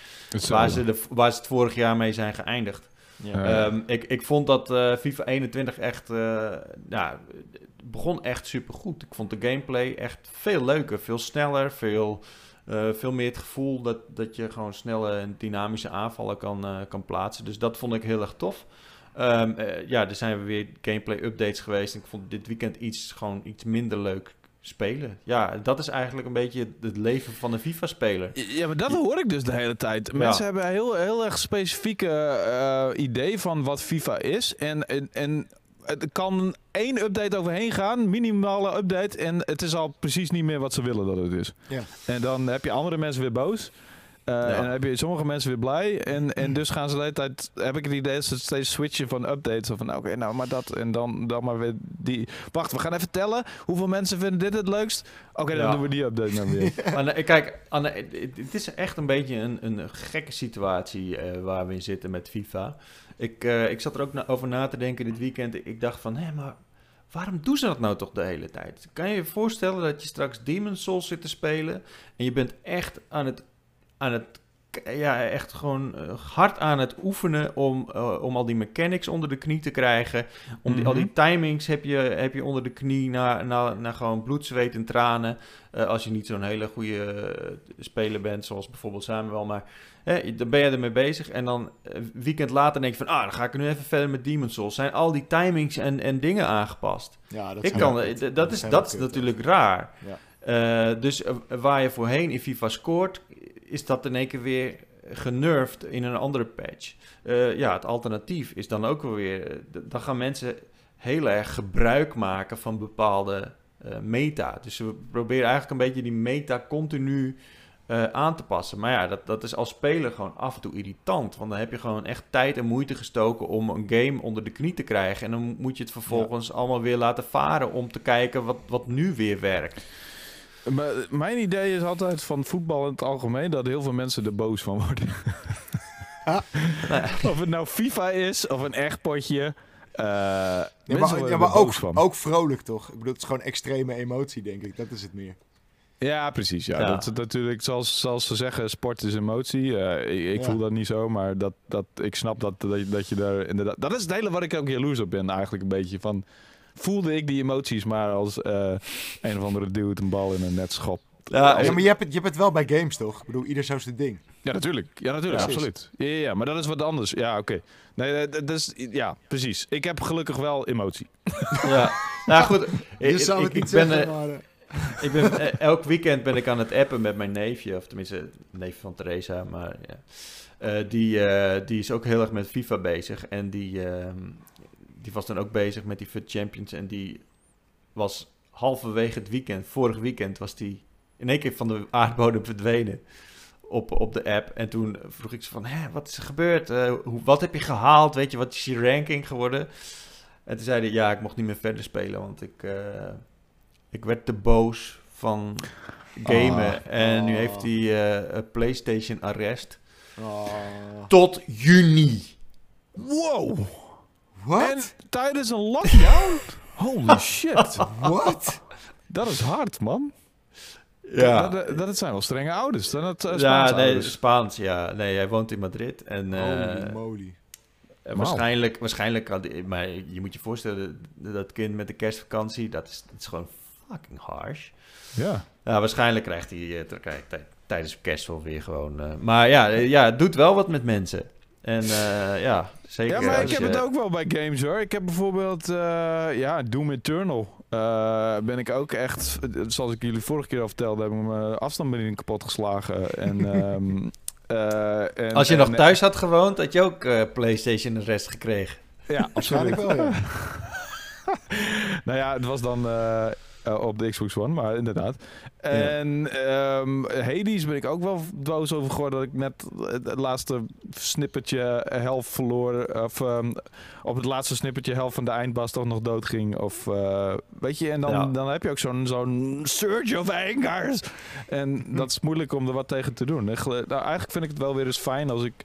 Speaker 1: waar ze, de, waar ze het vorig jaar mee zijn geëindigd. Ja. Ehm, ik, ik vond dat uh, FIFA 21 echt, uh, ja, begon echt super goed. Ik vond de gameplay echt veel leuker, veel sneller, veel uh, veel meer het gevoel dat, dat je gewoon snelle en dynamische aanvallen kan, uh, kan plaatsen. Dus dat vond ik heel erg tof. Um, uh, ja, er zijn weer gameplay updates geweest. Ik vond dit weekend iets, gewoon iets minder leuk spelen. Ja, dat is eigenlijk een beetje het leven van een FIFA-speler.
Speaker 2: Ja, maar dat hoor ik dus de hele tijd. Mensen hebben heel, heel erg specifieke idee van wat FIFA is. En, en, en het kan één update overheen gaan, minimale update, en het is al precies niet meer wat ze willen dat het is. Ja. En dan heb je andere mensen weer boos. Uh, En dan heb je sommige mensen weer blij. En, en dus gaan ze de hele tijd, heb ik het idee dat ze steeds switchen van updates. Of van, nou, oké, nou, maar dat. En dan, dan maar weer die. Wacht, we gaan even tellen. Hoeveel mensen vinden dit het leukst? Oké, dan doen we die update nou weer.
Speaker 1: maar, kijk, Anne, het is echt een beetje een, een gekke situatie uh, waar we in zitten met FIFA. Ik, uh, ik zat er ook over na te denken dit weekend. Ik dacht van, hé, maar waarom doen ze dat nou toch de hele tijd? Kan je je voorstellen dat je straks Demon's Souls zit te spelen en je bent echt aan het, aan het ja, echt gewoon uh, hard aan het oefenen om, uh, om al die mechanics onder de knie te krijgen. Om die, al die mhm. timings heb je, heb je onder de knie naar, naar, naar gewoon bloed, zweet en tranen. Uh, als je niet zo'n hele goede speler bent, zoals bijvoorbeeld Samuel. Maar hè, dan ben je ermee bezig. En dan een weekend later denk je van, ah, dan ga ik nu even verder met Demon's Souls. Zijn al die timings en, en dingen aangepast? Ja, dat, ik kan, dat, dat, is, dat is natuurlijk raar. Ja. dus waar je voorheen in FIFA scoort, is dat in één keer weer genurfd in een andere patch. Uh, ja, het alternatief is dan ook wel weer... Eh, dan gaan mensen heel erg gebruik maken van bepaalde uh, meta. Dus we proberen eigenlijk een beetje die meta continu uh, aan te passen. Maar ja, dat, dat is als speler gewoon af en toe irritant. Want dan heb je gewoon echt tijd en moeite gestoken om een game onder de knie te krijgen. En dan moet je het vervolgens allemaal weer laten varen om te kijken wat, wat nu weer werkt
Speaker 2: mijn idee is altijd van voetbal in het algemeen dat heel veel mensen er boos van worden. of het nou FIFA is of een echt potje. Uh,
Speaker 3: ja, maar, ja, maar ook, ook vrolijk toch? Ik bedoel, het is gewoon extreme emotie, denk ik. Dat is het meer.
Speaker 2: Ja, precies. Ja. Dat natuurlijk, zoals, zoals ze zeggen, sport is emotie. Uh, ik, ik voel dat niet zo, maar dat, dat, ik snap dat, dat, dat je daar inderdaad... Dat is het hele wat ik ook jaloers op ben eigenlijk een beetje. Van, voelde ik die emoties maar als uh, een of andere dude een bal in een net schop.
Speaker 3: Ja, ja, maar je hebt, het, je hebt het wel bij games, toch? Ik bedoel, ieder zo zijn ding.
Speaker 2: Ja, natuurlijk. Ja, natuurlijk, absoluut. Ja, ja, maar dat is wat anders. Ja, oké. Nee, dat is... Ja, precies. Ik heb gelukkig wel emotie.
Speaker 1: Ja. Nou goed, ik, ik, ik ben... Zeggen, ik ben, eh, elk weekend ben ik aan het appen met mijn neefje, of tenminste, neef van Theresa, maar ja. Uh, die, uh, die is ook heel erg met FIFA bezig. En die, uh, die was dan ook bezig met die FUT Champions. En die was halverwege het weekend, vorig weekend, was die in één keer van de aardbodem verdwenen op, op de app. En toen vroeg ik ze van, Hé, wat is er gebeurd? Uh, hoe, wat heb je gehaald? Weet je, wat is je ranking geworden? En toen zeiden ja, ik mocht niet meer verder spelen, want ik, uh, ik werd te boos van gamen. Oh, en nu heeft hij uh, PlayStation arrest. Oh. Tot juni.
Speaker 2: Wow. Wat? En tijdens een lockdown? Holy shit.
Speaker 3: Wat?
Speaker 2: Dat is hard, man. Ja. Dat, dat, zijn wel strenge ouders. Dan het, uh,
Speaker 1: ja, nee, ouders. Spaans, ja. Nee, hij woont in Madrid. En, uh, moly. Uh, waarschijnlijk, waarschijnlijk had, maar je moet je voorstellen, dat kind met de kerstvakantie, dat is, dat is gewoon fucking harsh. Ja. Ja, waarschijnlijk krijgt hij uh, tijdens kerst wel weer gewoon. maar ja, ja, het doet wel wat met mensen. En ja, Zeker.
Speaker 2: Ja, maar ik heb het ook wel bij games hoor. Ik heb bijvoorbeeld, uh, ja, Doom Eternal. Uh, ben ik ook echt, zoals ik jullie vorige keer al vertelde, heb ik mijn afstandsbediening kapot geslagen. En, um, uh,
Speaker 1: en, Als je nog thuis had gewoond, had je ook PlayStation de rest gekregen.
Speaker 2: Ja, absoluut. wel, ja. nou ja, het was dan op de Xbox One, maar inderdaad. En ehm, Hades ben ik ook wel boos over geworden dat ik net het, laatste snippertje helft verloor. Of um, op het laatste snippertje helft van de eindbas toch nog dood ging. Of weet je, en dan, dan heb je ook zo'n zo'n surge of angers. En hm. dat is moeilijk om er wat tegen te doen. Nou, eigenlijk vind ik het wel weer eens fijn als ik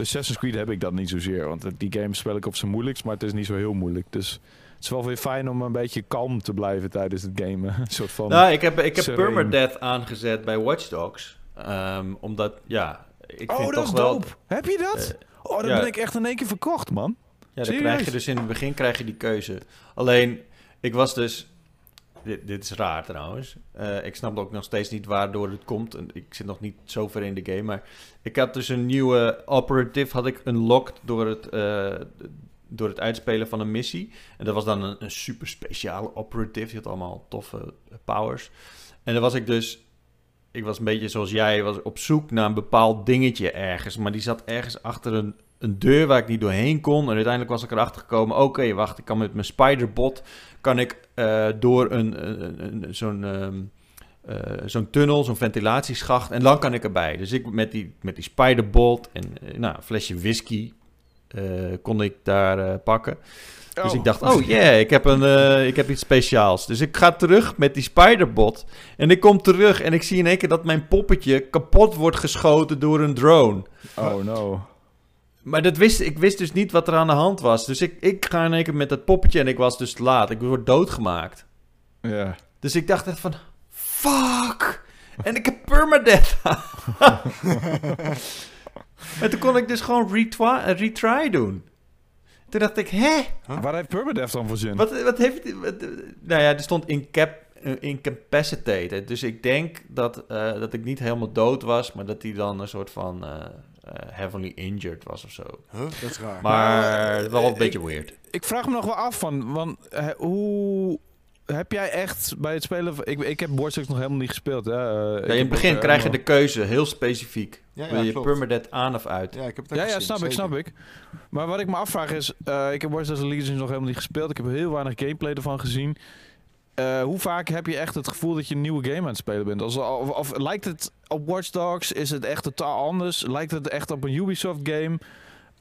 Speaker 2: Assassin's Creed heb ik dat niet zozeer. Want die game speel ik op zijn moeilijkst, maar het is niet zo heel moeilijk. Dus het is wel weer fijn om een beetje kalm te blijven tijdens het gamen. een soort van.
Speaker 1: Nou, ik heb, ik heb permadeath aangezet bij Watch Dogs. Ehm, omdat, ja, ik
Speaker 2: oh,
Speaker 1: vind
Speaker 2: dat
Speaker 1: toch wel.
Speaker 2: Dope. Heb je dat? Uh, oh, dan ben ik echt in één keer verkocht, man.
Speaker 1: Ja, dan krijg je dus in het begin krijg je die keuze. Alleen, ik was dus dit, dit, is raar trouwens. Uh, ik snap ook nog steeds niet waardoor het komt. Ik zit nog niet zo ver in de game. Maar ik had dus een nieuwe operative had ik unlocked door het, uh, door het uitspelen van een missie. En dat was dan een, super speciale operative. Die had allemaal toffe powers. En dan was ik dus... Ik was een beetje zoals jij, was op zoek naar een bepaald dingetje ergens. Maar die zat ergens achter een, een deur waar ik niet doorheen kon. En uiteindelijk was ik erachter gekomen... Oké, wacht, ik kan met mijn spiderbot... kan ik uh, door een, een, een zo'n... Um, uh, zo'n tunnel, zo'n ventilatieschacht. En dan kan ik erbij. Dus ik met die, met die spiderbolt en uh, nou, een flesje whisky kon ik daar pakken. Oh. Dus ik dacht, oh yeah, ik heb, een, ik heb iets speciaals. Dus ik ga terug met die spiderbot. En ik kom terug en ik zie in één keer dat mijn poppetje kapot wordt geschoten door een drone.
Speaker 2: Oh no.
Speaker 1: Maar dat wist, ik wist dus niet wat er aan de hand was. Dus ik, ik ga in één keer met dat poppetje en ik was dus laat. Ik word doodgemaakt.
Speaker 2: Ja.
Speaker 1: Dus ik dacht echt van, fuck! En ik heb permadeath. en toen kon ik dus gewoon retry, retry doen. Toen dacht ik, hè?
Speaker 2: Huh? Waar heeft permadeath dan voor zin?
Speaker 1: Wat, wat heeft... Wat, nou ja, er stond incap, incapacitated. Dus ik denk dat, uh, dat ik niet helemaal dood was, maar dat hij dan een soort van... Uh, uh, heavily injured was of zo.
Speaker 3: Huh? Dat is raar.
Speaker 1: Maar uh, wel een beetje weird.
Speaker 2: Ik vraag me nog wel af van, want, uh, hoe heb jij echt bij het spelen... Ik, ik heb Watch Dogs nog helemaal niet gespeeld. Hè?
Speaker 1: Uh, ja, in het begin krijg je de keuze, heel specifiek. Ja, Wil je klopt. permadeath aan of uit?
Speaker 3: Ja, ik heb het
Speaker 2: ja, ja, snap ik, snap ik. Maar wat ik me afvraag is... Uh, ik heb Watch Dogs Legion nog helemaal niet gespeeld. Ik heb heel weinig gameplay ervan gezien. Uh, hoe vaak heb je echt het gevoel dat je een nieuwe game aan het spelen bent? Of, of, of lijkt het op Watch Dogs? Is het echt totaal anders? Lijkt het echt op een Ubisoft game?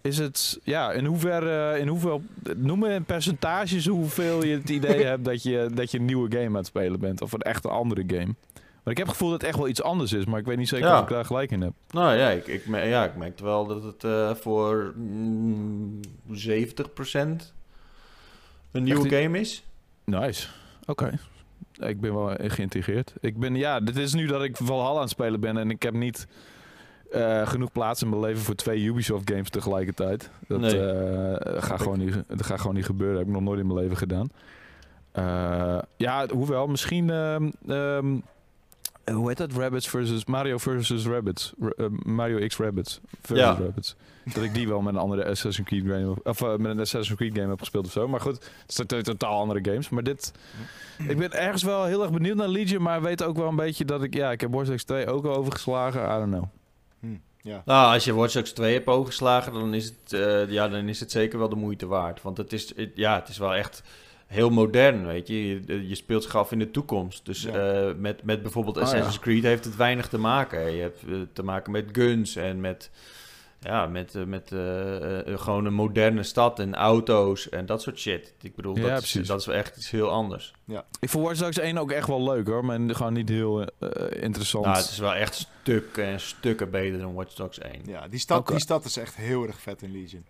Speaker 2: Is het, ja, in hoeverre, in hoeveel, noem me in percentages hoeveel je het idee hebt dat je, dat je een nieuwe game aan het spelen bent. Of een echte andere game. Maar ik heb het gevoel dat het echt wel iets anders is, maar ik weet niet zeker ja. of ik daar gelijk in heb.
Speaker 1: Nou ja, ik, ik, ja, ik merkte wel dat het uh, voor mm, 70% een nieuwe game is.
Speaker 2: Nice. Oké. Okay. Ik ben wel geïntegreerd. Ik ben, ja, dit is nu dat ik Valhalla aan het spelen ben en ik heb niet uh, genoeg plaats in mijn leven voor twee Ubisoft games tegelijkertijd. Dat, nee. uh, gaat, gewoon niet, dat gaat gewoon niet gebeuren. Dat heb ik nog nooit in mijn leven gedaan. Uh, ja, hoewel, misschien... Um, hoe heet dat? Rabbits versus Mario versus Rabbits. R Mario X Rabbits versus ja. Rabbits. Dat ik die wel met een andere Assassin's Creed game of uh, met een Assassin's Creed game heb gespeeld of zo. Maar goed, het zijn totaal andere games. Maar dit, ik ben ergens wel heel erg benieuwd naar Legion, maar weet ook wel een beetje dat ik, ja, ik heb Watch Dogs 2 ook al overgeslagen. I don't know.
Speaker 1: Ja. Nou, als je Watch Dogs 2 hebt overgeslagen, dan is het, uh, ja, dan is het zeker wel de moeite waard. Want het is, het, ja, het is wel echt heel modern, weet je. Je, je speelt zich af in de toekomst. Dus ja. uh, met, met bijvoorbeeld Assassin's oh, ja. Creed heeft het weinig te maken. Je hebt uh, te maken met guns en met ja, met, uh, met uh, uh, gewoon een moderne stad en auto's en dat soort shit. Ik bedoel, ja, dat, is, dat is wel echt iets heel anders.
Speaker 2: Ja. Ik vond Watch Dogs 1 ook echt wel leuk hoor, maar gewoon niet heel interessant.
Speaker 1: Nou, het is wel echt stukken en stukken beter dan Watch Dogs 1.
Speaker 3: Ja, die stad, okay. die stad is echt heel erg vet in Legion.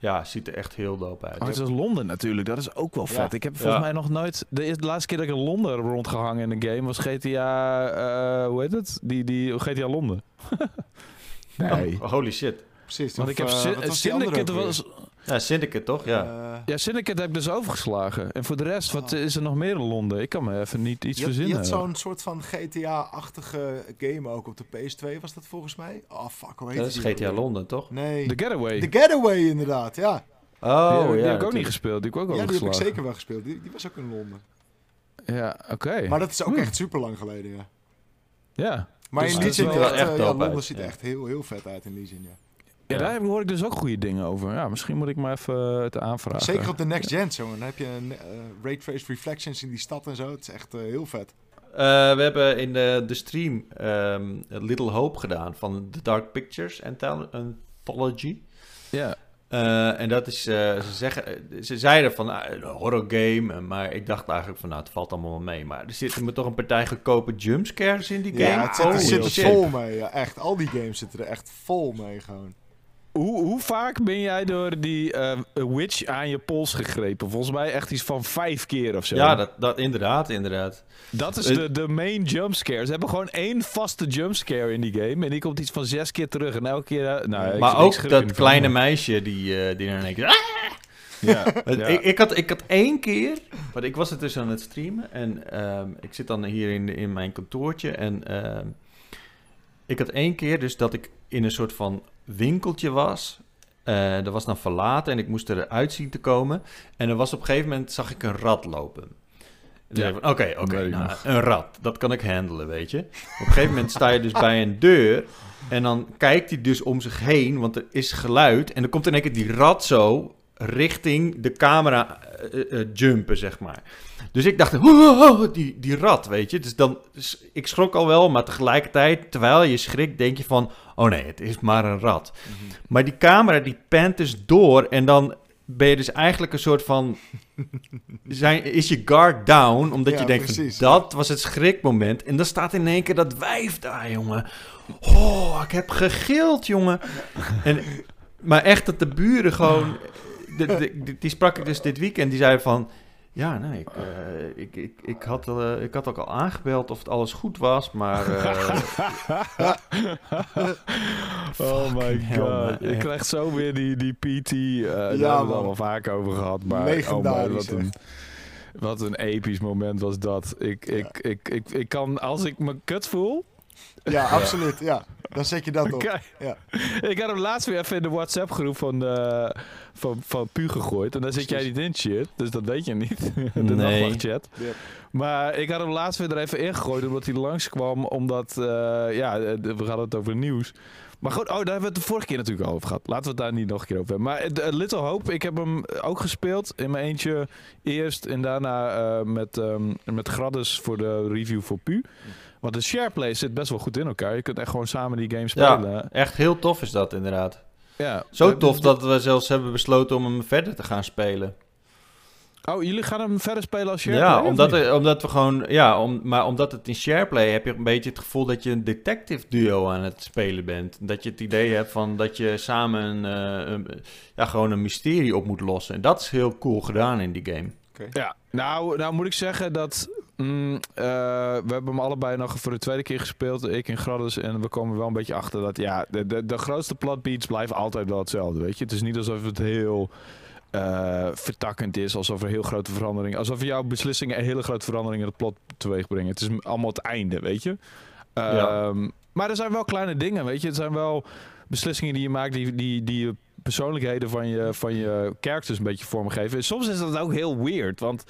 Speaker 1: Ja, ziet er echt heel dope uit.
Speaker 2: Oh, het is Londen natuurlijk, dat is ook wel vet. Ja. Ik heb volgens ja. mij nog nooit... De, de, laatste keer dat ik in Londen rondgehangen in een game was GTA... hoe heet het? Die, die GTA Londen.
Speaker 1: nee. Oh, holy shit.
Speaker 3: Precies.
Speaker 2: Want ik heb uh, Syndicate was...
Speaker 1: Ja, Syndicate toch? Ja.
Speaker 2: Uh, ja, Syndicate heb ik dus overgeslagen. En voor de rest, wat is er nog meer in Londen? Ik kan me even niet iets
Speaker 3: je,
Speaker 2: verzinnen.
Speaker 3: Je had zo'n soort van GTA-achtige game ook op de PS2, was dat volgens mij? Oh, fuck, hoe heet
Speaker 1: Dat is GTA Londen, toch?
Speaker 3: Nee.
Speaker 2: The Getaway.
Speaker 3: The Getaway, inderdaad, ja.
Speaker 2: Oh, die, die ja, heb ik ook niet gespeeld. Die heb ik ook
Speaker 3: ja, die heb ik zeker wel gespeeld. Die, die was ook in Londen.
Speaker 2: Ja, oké. Okay.
Speaker 3: Maar dat is ook hm. echt super lang geleden, ja.
Speaker 2: Ja.
Speaker 3: Maar dus in die zin, echt, uh, ja, Londen ziet er echt heel, heel vet uit in die zin, ja.
Speaker 2: Ja, daar hoor ik dus ook goede dingen over. Ja, misschien moet ik maar even het aanvragen.
Speaker 3: Zeker op de next gen zo. Dan heb je een uh, Traced Reflections in die stad en zo. Het is echt heel vet.
Speaker 1: we hebben in de, de stream um, Little Hope gedaan van The Dark Pictures Anthology.
Speaker 2: Ja.
Speaker 1: Uh, en dat is, uh, ze, zeggen, ze zeiden van uh, een horror game, maar ik dacht eigenlijk van nou, het valt allemaal wel mee. Maar er zitten me toch een partij goedkope jumpscares in die game.
Speaker 3: Ja, het zit, er zit er vol mee. Ja, echt, al die games zitten er echt vol mee gewoon.
Speaker 2: Hoe, hoe vaak ben jij door die uh, witch aan je pols gegrepen? Volgens mij echt iets van vijf keer of zo.
Speaker 1: Ja, dat, dat, inderdaad, inderdaad.
Speaker 2: Dat is de, de main jumpscare. Ze hebben gewoon één vaste jumpscare in die game. En die komt iets van zes keer terug. En elke keer... Uh, nou,
Speaker 1: maar ook dat kleine meisje die, uh, die één keer... Ah! Ja, ja. Ik, ik, had, ik had één keer, want ik was het dus aan het streamen en uh, ik zit dan hier in, in mijn kantoortje en uh, ik had één keer dus dat ik in een soort van winkeltje was. Uh, dat was dan verlaten en ik moest eruit zien te komen. En er was op een gegeven moment, zag ik een rat lopen. Oké, oké, okay, okay, nou, een rat, dat kan ik handelen, weet je. Op een gegeven moment sta je dus bij een deur en dan kijkt hij dus om zich heen, want er is geluid. En dan komt in één keer die rat zo richting de camera uh, uh, jumpen, zeg maar. Dus ik dacht, oh, die, die rat, weet je. Dus dan, ik schrok al wel, maar tegelijkertijd, terwijl je schrikt, denk je van... Oh nee, het is maar een rat. Mm -hmm. Maar die camera, die pant dus door en dan ben je dus eigenlijk een soort van... zijn, is je guard down, omdat ja, je denkt, van, dat was het schrikmoment. En dan staat in één keer dat wijf daar, jongen. Oh, ik heb gegild, jongen. En, maar echt dat de buren gewoon... De, de, die sprak ik dus dit weekend, die zei van... Ja, nee, ik, uh, ik, ik, ik, had, uh, ik had ook al aangebeld of het alles goed was, maar... Uh...
Speaker 2: oh my god. Je krijgt zo weer die, die PT, uh, daar ja, hebben we het al vaak over gehad. Maar, oh my, wat, een, wat een episch moment was dat. Ik, ik, ja. ik, ik, ik kan, als ik me kut voel...
Speaker 3: Ja, absoluut, ja. Dan zet je dat op. Okay. Ja.
Speaker 2: Ik had hem laatst weer even in de WhatsApp groep van, uh, van, van Pu gegooid. En daar zit jij niet in, shit. Dus dat weet je niet. de
Speaker 1: nee.
Speaker 2: chat. Yep. Maar ik had hem laatst weer er even ingegooid. Omdat hij langskwam. Omdat, uh, ja, we hadden het over nieuws. Maar goed, oh, daar hebben we het de vorige keer natuurlijk al over gehad. Laten we het daar niet nog een keer over hebben. Maar uh, Little Hope, ik heb hem ook gespeeld. In mijn eentje eerst. En daarna met, um, met Graddes voor de review voor Pu. Want de shareplay zit best wel goed in elkaar. Je kunt echt gewoon samen die game spelen.
Speaker 1: Ja, echt heel tof is dat inderdaad.
Speaker 2: Ja.
Speaker 1: Zo tof dat we zelfs hebben besloten om hem verder te gaan spelen.
Speaker 2: Oh, jullie gaan hem verder spelen als shareplay?
Speaker 1: Ja, omdat, er, omdat we gewoon... Ja, om, maar omdat het in shareplay heb je een beetje het gevoel dat je een detective duo aan het spelen bent. Dat je het idee hebt van dat je samen een, een, ja, gewoon een mysterie op moet lossen. En dat is heel cool gedaan in die game.
Speaker 2: Okay. Ja, nou, nou moet ik zeggen dat Mm, uh, we hebben hem allebei nog voor de tweede keer gespeeld. Ik in Gradus. En we komen wel een beetje achter dat ja, de, de, de grootste plotbeats blijven altijd wel hetzelfde. Weet je? Het is niet alsof het heel uh, vertakkend is. Alsof er heel grote veranderingen. Alsof jouw beslissingen een hele grote veranderingen in het plot teweeg brengen. Het is allemaal het einde, weet je. Ja. Um, maar er zijn wel kleine dingen, weet je. Het zijn wel beslissingen die je maakt die, die, die persoonlijkheden van je, van je characters een beetje vormgeven. Soms is dat ook heel weird, want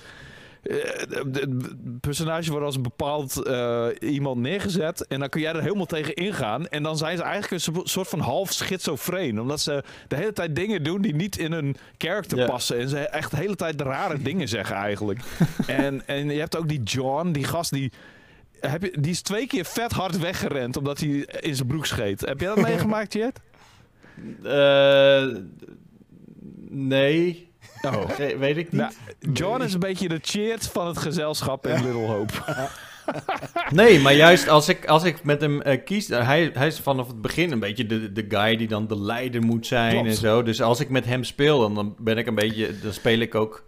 Speaker 2: het personage wordt als een bepaald uh, iemand neergezet. En dan kun jij er helemaal tegen ingaan. En dan zijn ze eigenlijk een soort van half schizofreen. Omdat ze de hele tijd dingen doen die niet in hun karakter passen. En ze echt de hele tijd rare dingen zeggen eigenlijk. en, en je hebt ook die John, die gast die... Heb je, die is twee keer vet hard weggerend omdat hij in zijn broek scheet. Heb jij dat meegemaakt, Jet?
Speaker 1: Uh, nee. Oh. weet ik niet. Nou,
Speaker 2: John is een beetje de cheert van het gezelschap in Little Hope.
Speaker 1: nee, maar juist als ik, als ik met hem uh, kies... Hij, hij is vanaf het begin een beetje de, de guy die dan de leider moet zijn Klopt. en zo. Dus als ik met hem speel, dan, dan ben ik een beetje... Dan speel ik ook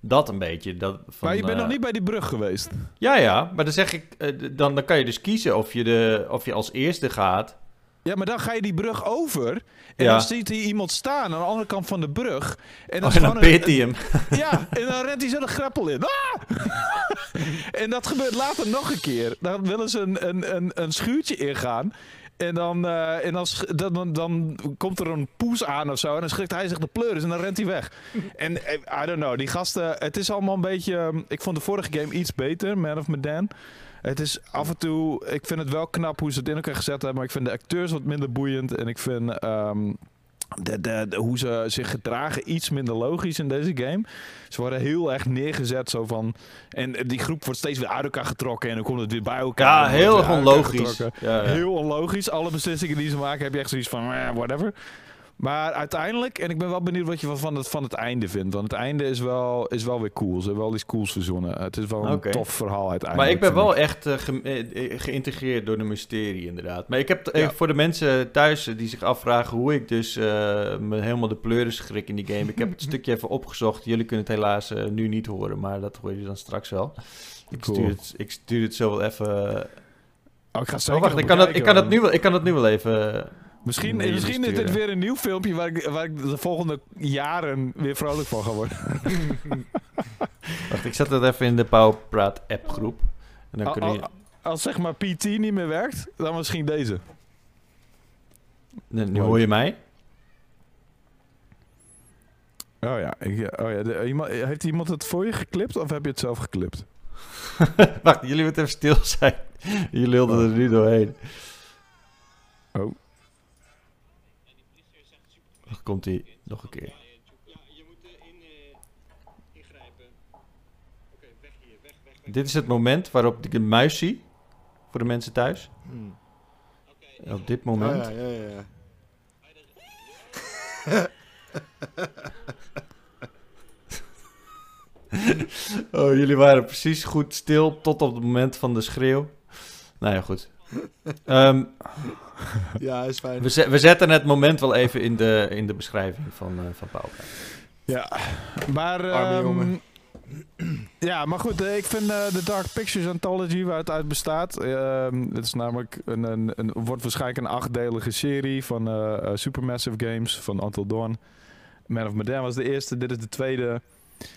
Speaker 1: dat een beetje. Dat van,
Speaker 2: maar je bent uh, nog niet bij die brug geweest?
Speaker 1: Ja, ja. Maar dan zeg ik... Uh, dan, dan kan je dus kiezen of je, de, of je als eerste gaat...
Speaker 2: Ja, maar dan ga je die brug over. En ja. dan ziet hij iemand staan aan de andere kant van de brug. En dan,
Speaker 1: oh, en dan peert hij hem.
Speaker 2: Ja, en dan rent hij zo de greppel in. Ah! en dat gebeurt later nog een keer. Dan willen ze een, een, een, een schuurtje ingaan. En, dan, uh, en dan, dan, dan, komt er een poes aan of zo. En dan schrikt hij zich de pleuris en dan rent hij weg. en I don't know, die gasten... Het is allemaal een beetje... Ik vond de vorige game iets beter, Man of Medan. Het is af en toe... Ik vind het wel knap hoe ze het in elkaar gezet hebben. Maar ik vind de acteurs wat minder boeiend. En ik vind... Um, de, de, hoe ze zich gedragen iets minder logisch in deze game. Ze worden heel erg neergezet zo van... En die groep wordt steeds weer uit elkaar getrokken en dan komt het weer bij elkaar.
Speaker 1: Ja, heel onlogisch. Ja,
Speaker 2: ja. Heel onlogisch. Alle beslissingen die ze maken heb je echt zoiets van... Eh, whatever. Maar uiteindelijk, en ik ben wel benieuwd wat je van het, van het einde vindt. Want het einde is wel, is wel weer cool. Ze hebben wel iets cools verzonnen. Het is wel een tof verhaal uiteindelijk.
Speaker 1: Maar ik ben wel echt uh, geïntegreerd door de mysterie, inderdaad. Maar ik heb voor de mensen thuis die zich afvragen hoe ik dus uh, me helemaal de pleuren schrik in die game. Ik heb het stukje even opgezocht. Jullie kunnen het helaas nu niet horen, maar dat hoor je dan straks wel. Ik, stuur, het, ik stuur het zo wel even.
Speaker 2: Oh, ik ga zeker
Speaker 1: oh, wacht, ik kan, het, ik, kan het nu wel, ik kan het nu wel even.
Speaker 2: Misschien, misschien is dit weer een nieuw filmpje waar ik, waar ik de volgende jaren weer vrolijk van ga worden.
Speaker 1: Wacht, ik zet het even in de Powerpraat app groep. En dan kun je...
Speaker 2: Als zeg maar PT niet meer werkt, dan misschien deze.
Speaker 1: nu hoor je mij.
Speaker 2: Oh ja, ik, oh ja iemand, heeft iemand het voor je geklipt of heb je het zelf geklipt?
Speaker 1: Wacht, jullie moeten even stil zijn. Jullie lulden er nu doorheen. Komt hij nog een keer. Ja, je moet ingrijpen. Oké, weg hier, weg, weg, Dit is het moment waarop ik de muis zie. Voor de mensen thuis. Hmm. Op dit moment. Oh, ja, ja, ja. oh, jullie waren precies goed stil tot op het moment van de schreeuw. Nou ja, goed. Um,
Speaker 3: ja, is fijn.
Speaker 1: We, we, zetten het moment wel even in de, in de beschrijving van, uh, van Paul.
Speaker 2: Ja, maar... Um, ja, maar goed, uh, ik vind uh, de Dark Pictures Anthology waar het uit bestaat. Uh, het is namelijk een, een, een, wordt waarschijnlijk een achtdelige serie van Supermassive Games van Until Dawn. Man of Medan was de eerste, dit is de tweede.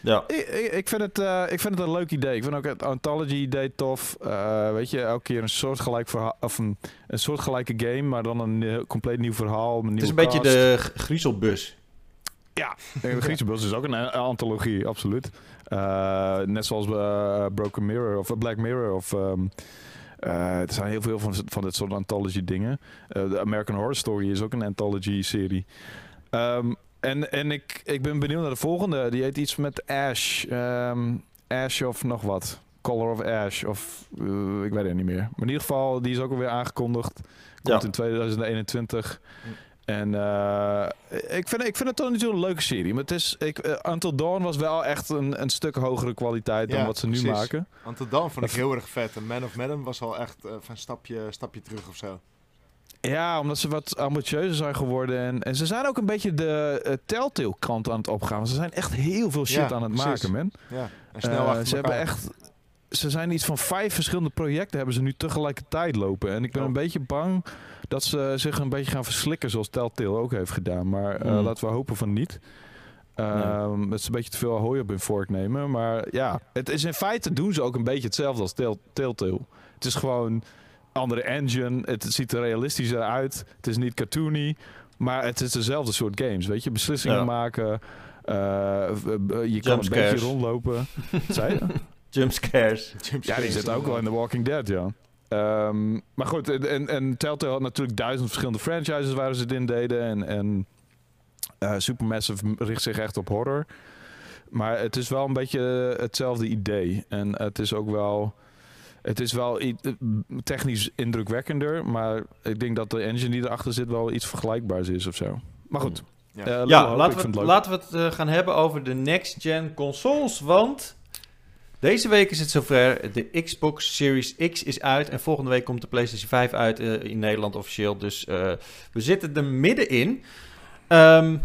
Speaker 2: Ja. Ik, ik, vind het, uh, ik vind het een leuk idee. Ik vind ook het Anthology-idee tof. Uh, weet je, elke keer een soortgelijk verhaal, of een, een soortgelijke game, maar dan een compleet nieuw verhaal. Een
Speaker 1: het is een beetje de griezelbus.
Speaker 2: Ja, de griezelbus is ook een antologie, absoluut. Uh, net zoals Broken Mirror of Black Mirror of... Um, er zijn heel veel van, van dit soort anthology dingen. De American Horror Story is ook een anthology-serie. Um, en, en ik, ik ben benieuwd naar de volgende. Die heet iets met Ash. Um, Ash of nog wat. Color of Ash. Of uh, ik weet het niet meer. Maar in ieder geval, die is ook alweer aangekondigd. Komt in 2021. En uh, ik, vind, ik vind het toch natuurlijk een leuke serie. Maar het is, ik, uh, Until Dawn was wel echt een, een stuk hogere kwaliteit dan wat ze nu maken.
Speaker 3: Until Dawn vond ik heel erg vet. En Man of Madden was al echt van stapje, stapje terug of zo.
Speaker 2: Ja, omdat ze wat ambitieuzer zijn geworden. En, en ze zijn ook een beetje de uh, Telltale kant aan het opgaan. Ze zijn echt heel veel shit aan het maken, man.
Speaker 3: Ja, en snel uh,
Speaker 2: Ze hebben echt... Ze zijn iets van vijf verschillende projecten hebben ze nu tegelijkertijd lopen. En ik ben een beetje bang dat ze zich een beetje gaan verslikken zoals Telltale ook heeft gedaan. Maar uh, laten we hopen van niet. Um, Het is een beetje te veel hooi op hun vork nemen. Maar ja, het is in feite doen ze ook een beetje hetzelfde als Telltale. Het is gewoon andere engine. Het ziet er realistischer uit. Het is niet cartoony. Maar het is dezelfde soort games. Weet je, beslissingen maken. Uh, je kan een beetje rondlopen. Zei je?
Speaker 1: Jumpscares.
Speaker 2: Ja, die zit ook wel in The Walking Dead, ja. Um, maar goed, en, en Telltale had natuurlijk duizend verschillende franchises waar ze het in deden. En, en uh, Supermassive richt zich echt op horror. Maar het is wel een beetje hetzelfde idee. En het is ook wel het is wel technisch indrukwekkender, maar ik denk dat de engine die erachter zit wel iets vergelijkbaars is of zo. Maar goed.
Speaker 1: Ja, uh, ja laten, we, laten we het uh, gaan hebben over de next-gen consoles, want deze week is het zover. De Xbox Series X is uit en volgende week komt de PlayStation 5 uit uh, in Nederland officieel. Dus we zitten er middenin. Um,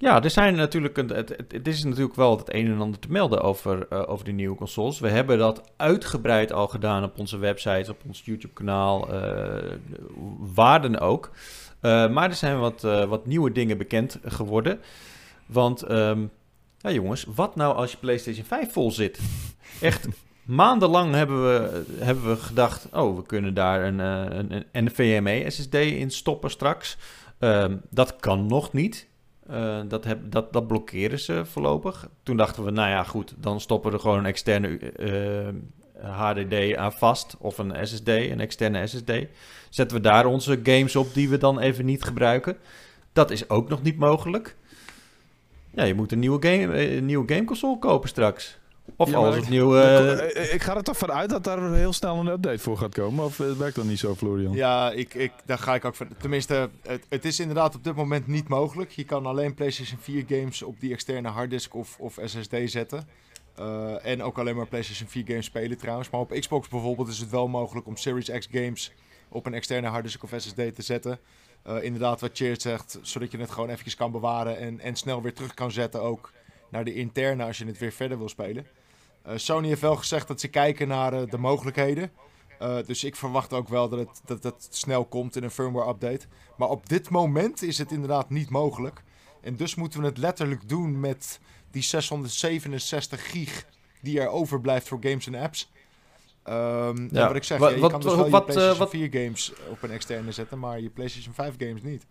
Speaker 1: ja, er zijn natuurlijk een, het, het, is natuurlijk wel het een en ander te melden over, uh, over de nieuwe consoles. We hebben dat uitgebreid al gedaan op onze website, op ons YouTube-kanaal, uh, waar dan ook. Uh, maar er zijn wat, wat nieuwe dingen bekend geworden. Want, um, ja jongens, wat nou als je PlayStation 5 vol zit? Echt maandenlang hebben we, hebben we gedacht, oh, we kunnen daar een, een, een NVMe SSD in stoppen straks. Uh, dat kan nog niet. Uh, dat, heb, dat, dat blokkeren ze voorlopig. Toen dachten we, nou ja, goed, dan stoppen we er gewoon een externe uh, eh, HDD aan vast. Of een SSD, een externe SSD. Zetten we daar onze games op die we dan even niet gebruiken. Dat is ook nog niet mogelijk. Ja, je moet een nieuwe, game, een nieuwe gameconsole kopen straks. Of alles opnieuw...
Speaker 2: Uh... Ik ga er toch vanuit dat daar heel snel een update voor gaat komen. Of het werkt dan niet zo, Florian?
Speaker 3: Ja, ik, ik, daar ga ik ook van... Tenminste, het, het, is inderdaad op dit moment niet mogelijk. Je kan alleen PlayStation 4 games op die externe harddisk of, of SSD zetten. Uh, en ook alleen maar PlayStation 4 games spelen trouwens. Maar op Xbox bijvoorbeeld is het wel mogelijk om Series X games op een externe harddisk of SSD te zetten. Uh, inderdaad, wat Cheers zegt, zodat je het gewoon eventjes kan bewaren en, en snel weer terug kan zetten ook naar de interne als je het weer verder wil spelen. Uh, Sony heeft wel gezegd dat ze kijken naar uh, de mogelijkheden. Uh, dus ik verwacht ook wel dat het, dat het snel komt in een firmware update. Maar op dit moment is het inderdaad niet mogelijk. En dus moeten we het letterlijk doen met die 667 gig die er overblijft voor games en apps. Um, ja. wat ik zeg, wat, ja, je wat, kan dus wel wat, je PlayStation 4 games op een externe zetten, maar je PlayStation 5 games niet.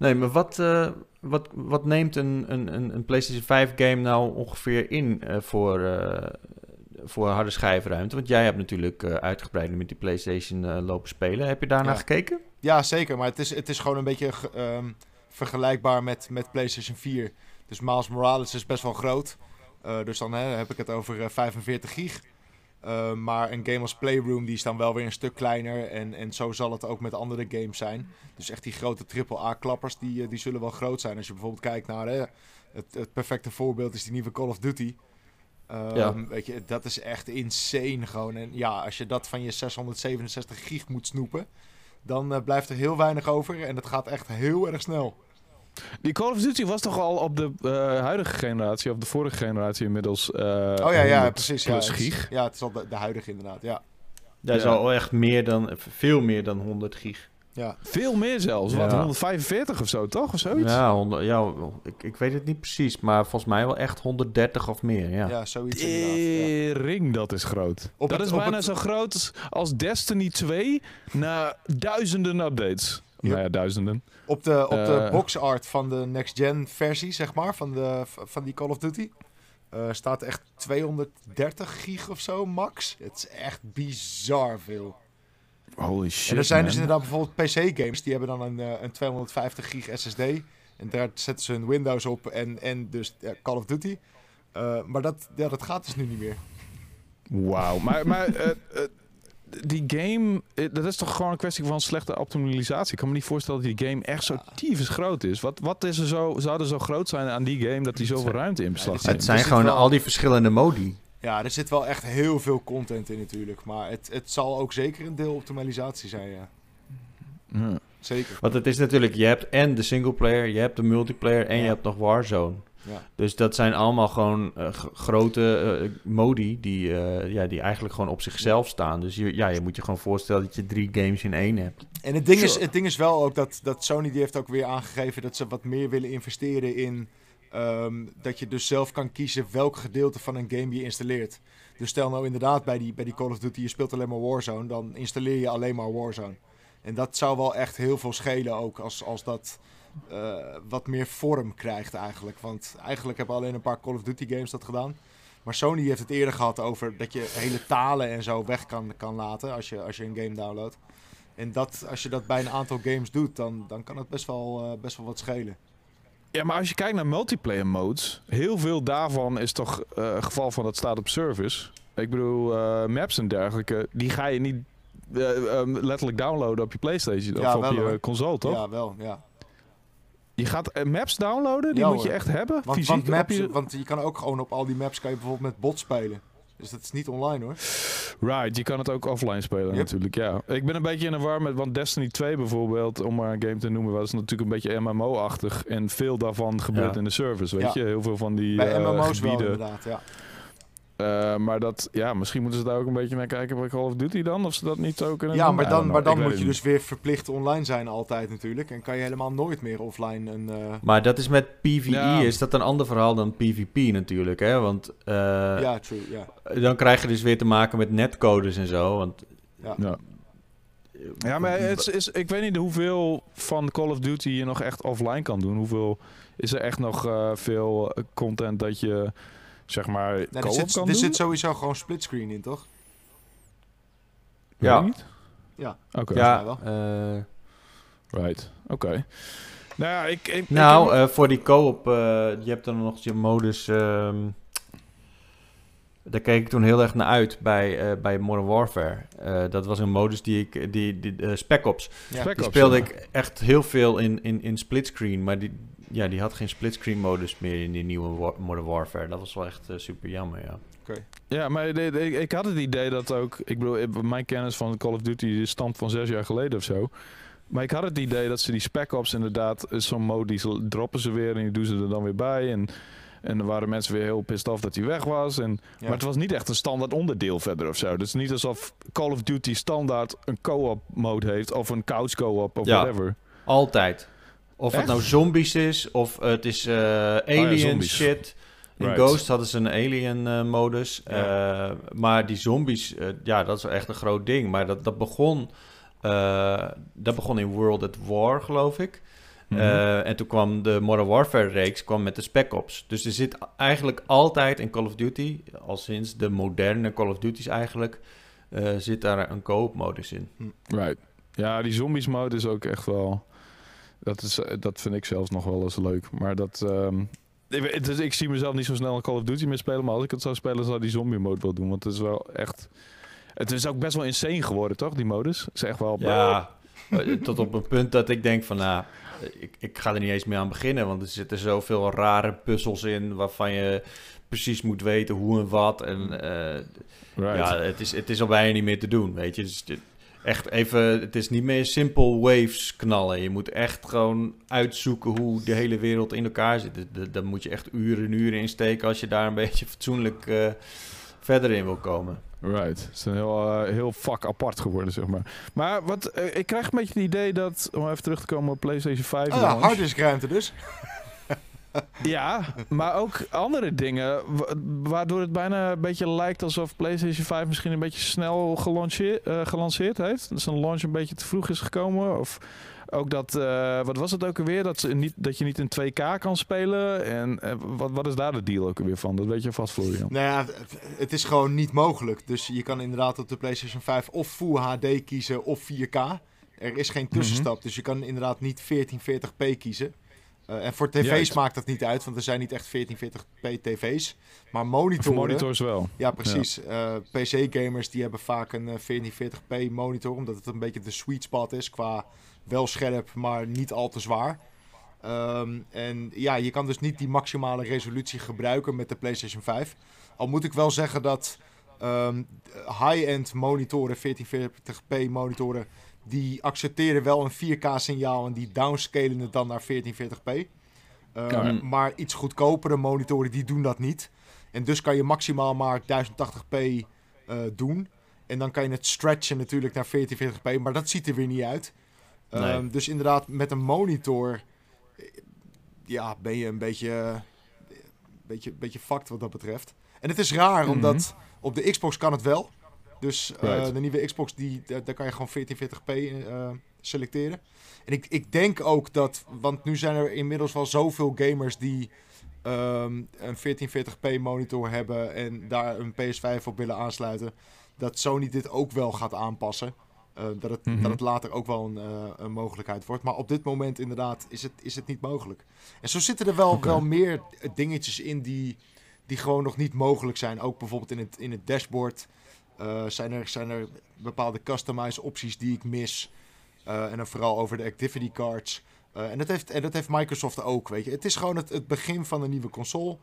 Speaker 1: Nee, maar wat, uh, wat, wat neemt een, een, een PlayStation 5 game nou ongeveer in uh, voor, uh, voor harde schijfruimte? Want jij hebt natuurlijk uitgebreid met die PlayStation lopen spelen. Heb je daarnaar
Speaker 3: ja.
Speaker 1: gekeken?
Speaker 3: Ja, zeker. Maar het is, het is gewoon een beetje um, vergelijkbaar met, met PlayStation 4. Dus Miles Morales is best wel groot. dus dan hè, heb ik het over 45 gig. Uh, maar een game als Playroom die is dan wel weer een stuk kleiner. En, en zo zal het ook met andere games zijn. Dus echt die grote AAA-klappers, die, eh, die zullen wel groot zijn. Als je bijvoorbeeld kijkt naar het, het perfecte voorbeeld is die nieuwe Call of Duty. Um, ja. Weet je, dat is echt insane gewoon. En ja, als je dat van je 667 gig moet snoepen, dan uh, blijft er heel weinig over. En dat gaat echt heel erg snel.
Speaker 2: Die Call of Duty was toch al op de uh, huidige generatie, of de vorige generatie inmiddels. Uh,
Speaker 3: oh ja, ja, precies.
Speaker 2: Plus
Speaker 3: ja,
Speaker 2: gig.
Speaker 3: ja, het is al de, de huidige inderdaad, ja.
Speaker 1: Daar is al echt meer dan, veel meer dan 100 gig.
Speaker 2: Ja. Veel meer zelfs. Wat, 145 of zo, toch? Of zoiets?
Speaker 1: Ja, 100, ja ik, ik weet het niet precies. Maar volgens mij wel echt 130 of meer, ja.
Speaker 3: Ja, zoiets
Speaker 2: inderdaad. Ja. ring, dat is groot. Op dat het, is bijna het... zo groot als Destiny 2 na duizenden updates. Yep. Nou ja, duizenden.
Speaker 3: Op de, op de uh, box art van de next-gen versie, zeg maar, van, de, van die Call of Duty... Uh, staat echt 230 gig of zo, max. Het is echt bizar veel.
Speaker 2: Holy shit,
Speaker 3: En er zijn
Speaker 2: man.
Speaker 3: dus inderdaad bijvoorbeeld PC-games, die hebben dan een, uh, een 250 gig SSD. En daar zetten ze hun Windows op en, en dus uh, Call of Duty. maar dat, ja, dat gaat dus nu niet meer.
Speaker 2: Wauw, maar, maar die game, dat is toch gewoon een kwestie van slechte optimalisatie. Ik kan me niet voorstellen dat die game echt zo tyfus groot is. Wat, wat is er zo, zou er zo groot zijn aan die game dat die zoveel ruimte in beslag
Speaker 1: ja, Het zijn gewoon wel... al die verschillende modi.
Speaker 3: Ja, er zit wel echt heel veel content in natuurlijk. Maar het, het zal ook zeker een deel optimalisatie zijn, ja.
Speaker 2: ja.
Speaker 3: Zeker.
Speaker 1: Want het is natuurlijk, je hebt en de singleplayer, je hebt de multiplayer en ja. je hebt nog Warzone.
Speaker 3: Ja.
Speaker 1: Dus dat zijn allemaal gewoon uh, grote uh, modi die, uh, ja, die eigenlijk gewoon op zichzelf staan. Dus je, ja, je moet je gewoon voorstellen dat je drie games in één hebt.
Speaker 3: En het ding, is, het ding is wel ook dat, dat Sony die heeft ook weer aangegeven dat ze wat meer willen investeren in... Um, dat je dus zelf kan kiezen welk gedeelte van een game je installeert. Dus stel nou inderdaad bij die, bij die Call of Duty, je speelt alleen maar Warzone, dan installeer je alleen maar Warzone. En dat zou wel echt heel veel schelen ook als, als dat uh, wat meer vorm krijgt eigenlijk. Want eigenlijk hebben alleen een paar Call of Duty games dat gedaan. Maar Sony heeft het eerder gehad over dat je hele talen en zo weg kan, kan laten als je, als je een game downloadt. En dat, als je dat bij een aantal games doet, dan, dan kan het best wel, uh, best wel wat schelen.
Speaker 2: Ja, maar als je kijkt naar multiplayer modes, heel veel daarvan is toch uh, het geval van dat staat op service. Ik bedoel, uh, maps en dergelijke, die ga je niet um, letterlijk downloaden op je PlayStation
Speaker 3: ja,
Speaker 2: of op je
Speaker 3: hoor.
Speaker 2: console, toch?
Speaker 3: Ja, wel, ja.
Speaker 2: Je gaat uh, maps downloaden, die
Speaker 3: ja,
Speaker 2: moet je echt hebben.
Speaker 3: Want,
Speaker 2: fysiek
Speaker 3: want, maps,
Speaker 2: je...
Speaker 3: want je kan ook gewoon op al die maps kan je bijvoorbeeld met bot spelen. Dus dat is niet online hoor.
Speaker 2: Right, je kan het ook offline spelen
Speaker 3: Yep.
Speaker 2: natuurlijk, ja. Ik ben een beetje in de war met, want Destiny 2 bijvoorbeeld, om maar een game te noemen, was natuurlijk een beetje MMO-achtig. En veel daarvan gebeurt
Speaker 1: Ja.
Speaker 2: in de service, weet
Speaker 3: Ja.
Speaker 2: je. Heel veel van die
Speaker 3: Bij
Speaker 2: eh,
Speaker 3: MMO's wel
Speaker 2: gebieden.
Speaker 3: inderdaad, ja.
Speaker 2: Eh, maar dat, ja, misschien moeten ze daar ook een beetje naar kijken bij Call of Duty dan. Of ze dat niet zo kunnen
Speaker 3: Ja,
Speaker 2: doen.
Speaker 3: maar dan, maar dan moet je dus weer verplicht online zijn altijd natuurlijk. En kan je helemaal nooit meer offline een... eh,
Speaker 1: Maar dat is met PvE,
Speaker 2: Ja.
Speaker 1: is dat een ander verhaal dan PvP natuurlijk, hè? Want eh,
Speaker 3: ja, true, ja.
Speaker 1: dan krijg je dus weer te maken met netcodes en zo. Want,
Speaker 2: niet. Ja. Ja, maar het is, is, ik weet niet hoeveel van Call of Duty je nog echt offline kan doen. Hoeveel is er echt nog eh, veel content dat je zeg maar
Speaker 3: Nee, er
Speaker 2: co-op
Speaker 3: zit,
Speaker 2: kan
Speaker 3: er zit sowieso gewoon splitscreen in, toch?
Speaker 1: Ja.
Speaker 2: niet?
Speaker 3: Ja.
Speaker 2: Oké.
Speaker 3: Ja.
Speaker 1: ja,
Speaker 3: mij
Speaker 1: eh,
Speaker 2: Right. Oké. Nou, ja, ik, ik,
Speaker 1: nou ik voor die co-op, je hebt dan nog je modus... Ehm, daar keek ik toen heel erg naar uit bij, uh, bij Modern Warfare. Uh, dat was een modus die ik, die, die uh, Spec Ops. Ja. Spec die speelde ik echt heel veel in, in, in splitscreen, maar die, ja, die had geen splitscreen modus meer in die nieuwe War Modern Warfare. Dat was wel echt super jammer, ja.
Speaker 2: Okay. Ja, maar ik, ik, had het idee dat ook, ik bedoel, mijn kennis van Call of Duty stamt van zes jaar geleden of zo. Maar ik had het idee dat ze die Spec Ops inderdaad, zo'n mode, die droppen ze weer en die doen ze er dan weer bij. En en dan waren mensen weer heel pissed off dat hij weg was. En, Maar het was niet echt een standaard onderdeel verder of zo. Dus niet alsof Call of Duty standaard een co-op mode heeft. Of een couch co-op of ja, whatever.
Speaker 1: altijd. Of het nou zombies is, of het is uh, alien shit. In Ghost hadden ze een alien uh, modus. Uh, maar die zombies, ja, dat is echt een groot ding. Maar dat, dat, begon, dat begon in World at War, geloof ik. Mhm. Eh, en toen kwam de Modern Warfare reeks kwam met de Spec Ops. Dus er zit eigenlijk altijd in Call of Duty, al sinds de moderne Call of Duty's eigenlijk, zit daar een co-op modus in. Hm.
Speaker 2: Right. Ja, die zombies mode is ook echt wel... Dat, is, dat vind ik zelfs nog wel eens leuk. Maar dat... Um, ik, dus ik zie mezelf niet zo snel een Call of Duty meer spelen. Maar als ik het zou spelen, zou die zombie mode wel doen. Want het is wel echt... Het is ook best wel insane geworden, toch? Die modus. Het is echt wel...
Speaker 1: Ja, tot op een punt dat ik denk van... Nou, ik, ik ga er niet eens mee aan beginnen, want er zitten zoveel rare puzzels in waarvan je precies moet weten hoe en wat. En uh, ja, het is, het is al bijna niet meer te doen, weet je. Dus echt even, het is niet meer simpel waves knallen. Je moet echt gewoon uitzoeken hoe de hele wereld in elkaar zit. Daar moet je echt uren en uren in steken als je daar een beetje fatsoenlijk uh, verder in wil komen.
Speaker 2: Right. Het is een heel, uh, heel vak apart geworden, zeg maar. Maar wat, uh, ik krijg een beetje het idee dat, om even terug te komen op PlayStation 5.
Speaker 3: Oh, ja, harddiskruimte dus.
Speaker 2: ja, maar ook andere dingen, waardoor het bijna een beetje lijkt alsof PlayStation 5 misschien een beetje snel gelanceerd, uh, gelanceerd heeft. Dus een launch een beetje te vroeg is gekomen. Of ook dat, uh, wat was het ook alweer? Dat, ze niet, dat je niet in 2K kan spelen. En uh, wat, wat is daar de deal ook alweer van? Dat weet je vast, Florian.
Speaker 3: Nou ja, het is gewoon niet mogelijk. Dus je kan inderdaad op de PlayStation 5 of Full HD kiezen of 4K. Er is geen tussenstap. Mhm. Dus je kan inderdaad niet 1440p kiezen. Uh, en voor tv's maakt dat niet uit, want er zijn niet echt 1440p tv's. Maar monitoren...
Speaker 2: monitors wel.
Speaker 3: Ja, precies. Ja. PC-gamers die hebben vaak een 1440p monitor, omdat het een beetje de sweet spot is qua wel scherp, maar niet al te zwaar. Ehm, en ja, je kan dus niet die maximale resolutie gebruiken met de PlayStation 5. Al moet ik wel zeggen dat um, high-end monitoren, 1440p monitoren, die accepteren wel een 4K signaal en die downscalen het dan naar 1440p. Ehm, maar iets goedkopere monitoren die doen dat niet. En dus kan je maximaal maar 1080p uh, eh, doen. En dan kan je het stretchen natuurlijk naar 1440p, maar dat ziet er weer niet uit. Ehm, dus inderdaad, met een monitor ja, ben je een beetje, beetje, beetje fucked wat dat betreft. En het is raar, mhm. omdat op de Xbox kan het wel. Dus uh, de nieuwe Xbox, die, daar, kan je gewoon 1440p uh, eh, selecteren. En ik, ik denk ook dat, want nu zijn er inmiddels wel zoveel gamers die um, een 1440p monitor hebben en daar een PS5 op willen aansluiten, dat Sony dit ook wel gaat aanpassen. Uh, dat, het, dat mhm. het later ook wel een, uh, een, mogelijkheid wordt. Maar op dit moment inderdaad is het, is het niet mogelijk. En zo zitten er wel, wel meer dingetjes in die, die gewoon nog niet mogelijk zijn. Ook bijvoorbeeld in het, in het dashboard uh, zijn, er, zijn er bepaalde customize opties die ik mis. en dan vooral over de activity cards. en, dat heeft, en dat heeft Microsoft ook, weet je. Het is gewoon het, het begin van een nieuwe console.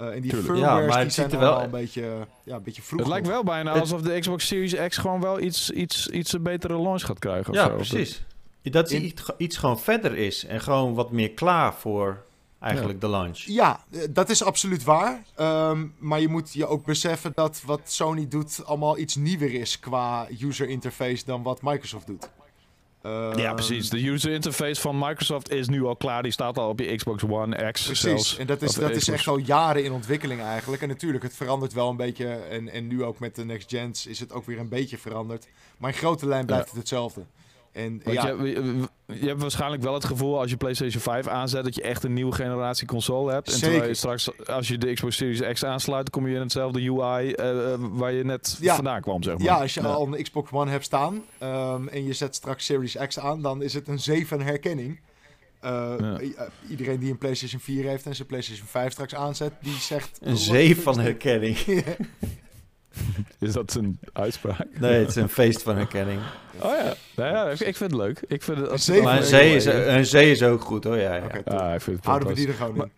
Speaker 3: Uh, en die Tuurlijk. firmwares ja, die zijn er wel een beetje, ja, een beetje vroeg.
Speaker 2: Het lijkt wel bijna alsof de Xbox Series X gewoon wel iets, iets, iets een betere launch gaat krijgen.
Speaker 1: Ja, precies. Dat iets, iets gewoon verder is en gewoon wat meer klaar voor eigenlijk de launch.
Speaker 3: Ja, eh, dat is absoluut waar. Um, maar je moet je ook beseffen dat wat Sony doet allemaal iets nieuwer is qua user interface dan wat Microsoft doet
Speaker 2: ja, ehm, precies. De user interface van Microsoft is nu al klaar. Die staat al op je Xbox One X.
Speaker 3: Precies. en dat is, dat is echt al jaren in ontwikkeling eigenlijk. En natuurlijk, het verandert wel een beetje. En, en nu ook met de next gens is het ook weer een beetje veranderd. Maar in grote lijn blijft het hetzelfde. En, ja.
Speaker 2: je, je, hebt waarschijnlijk wel het gevoel als je PlayStation 5 aanzet dat je echt een nieuwe generatie console hebt. En terwijl je straks, als je de Xbox Series X aansluit, kom je in hetzelfde UI uh, eh, waar je net vandaan kwam. Zeg maar.
Speaker 3: Ja, als je al een Xbox One hebt staan um, en je zet straks Series X aan, dan is het een 7 herkenning. iedereen die een PlayStation 4 heeft en zijn PlayStation 5 straks aanzet, die zegt...
Speaker 1: Een zee van herkenning.
Speaker 2: Is dat een uitspraak?
Speaker 1: Nee, het is een feest van herkenning.
Speaker 2: Oh ja, nou ja ik vind het leuk. Ik vind het,
Speaker 3: een, zee
Speaker 1: maar een zee, is, een zee is ook goed hoor. Ja, ja.
Speaker 3: Okay, ah, ik vind het Houden we die er gewoon in.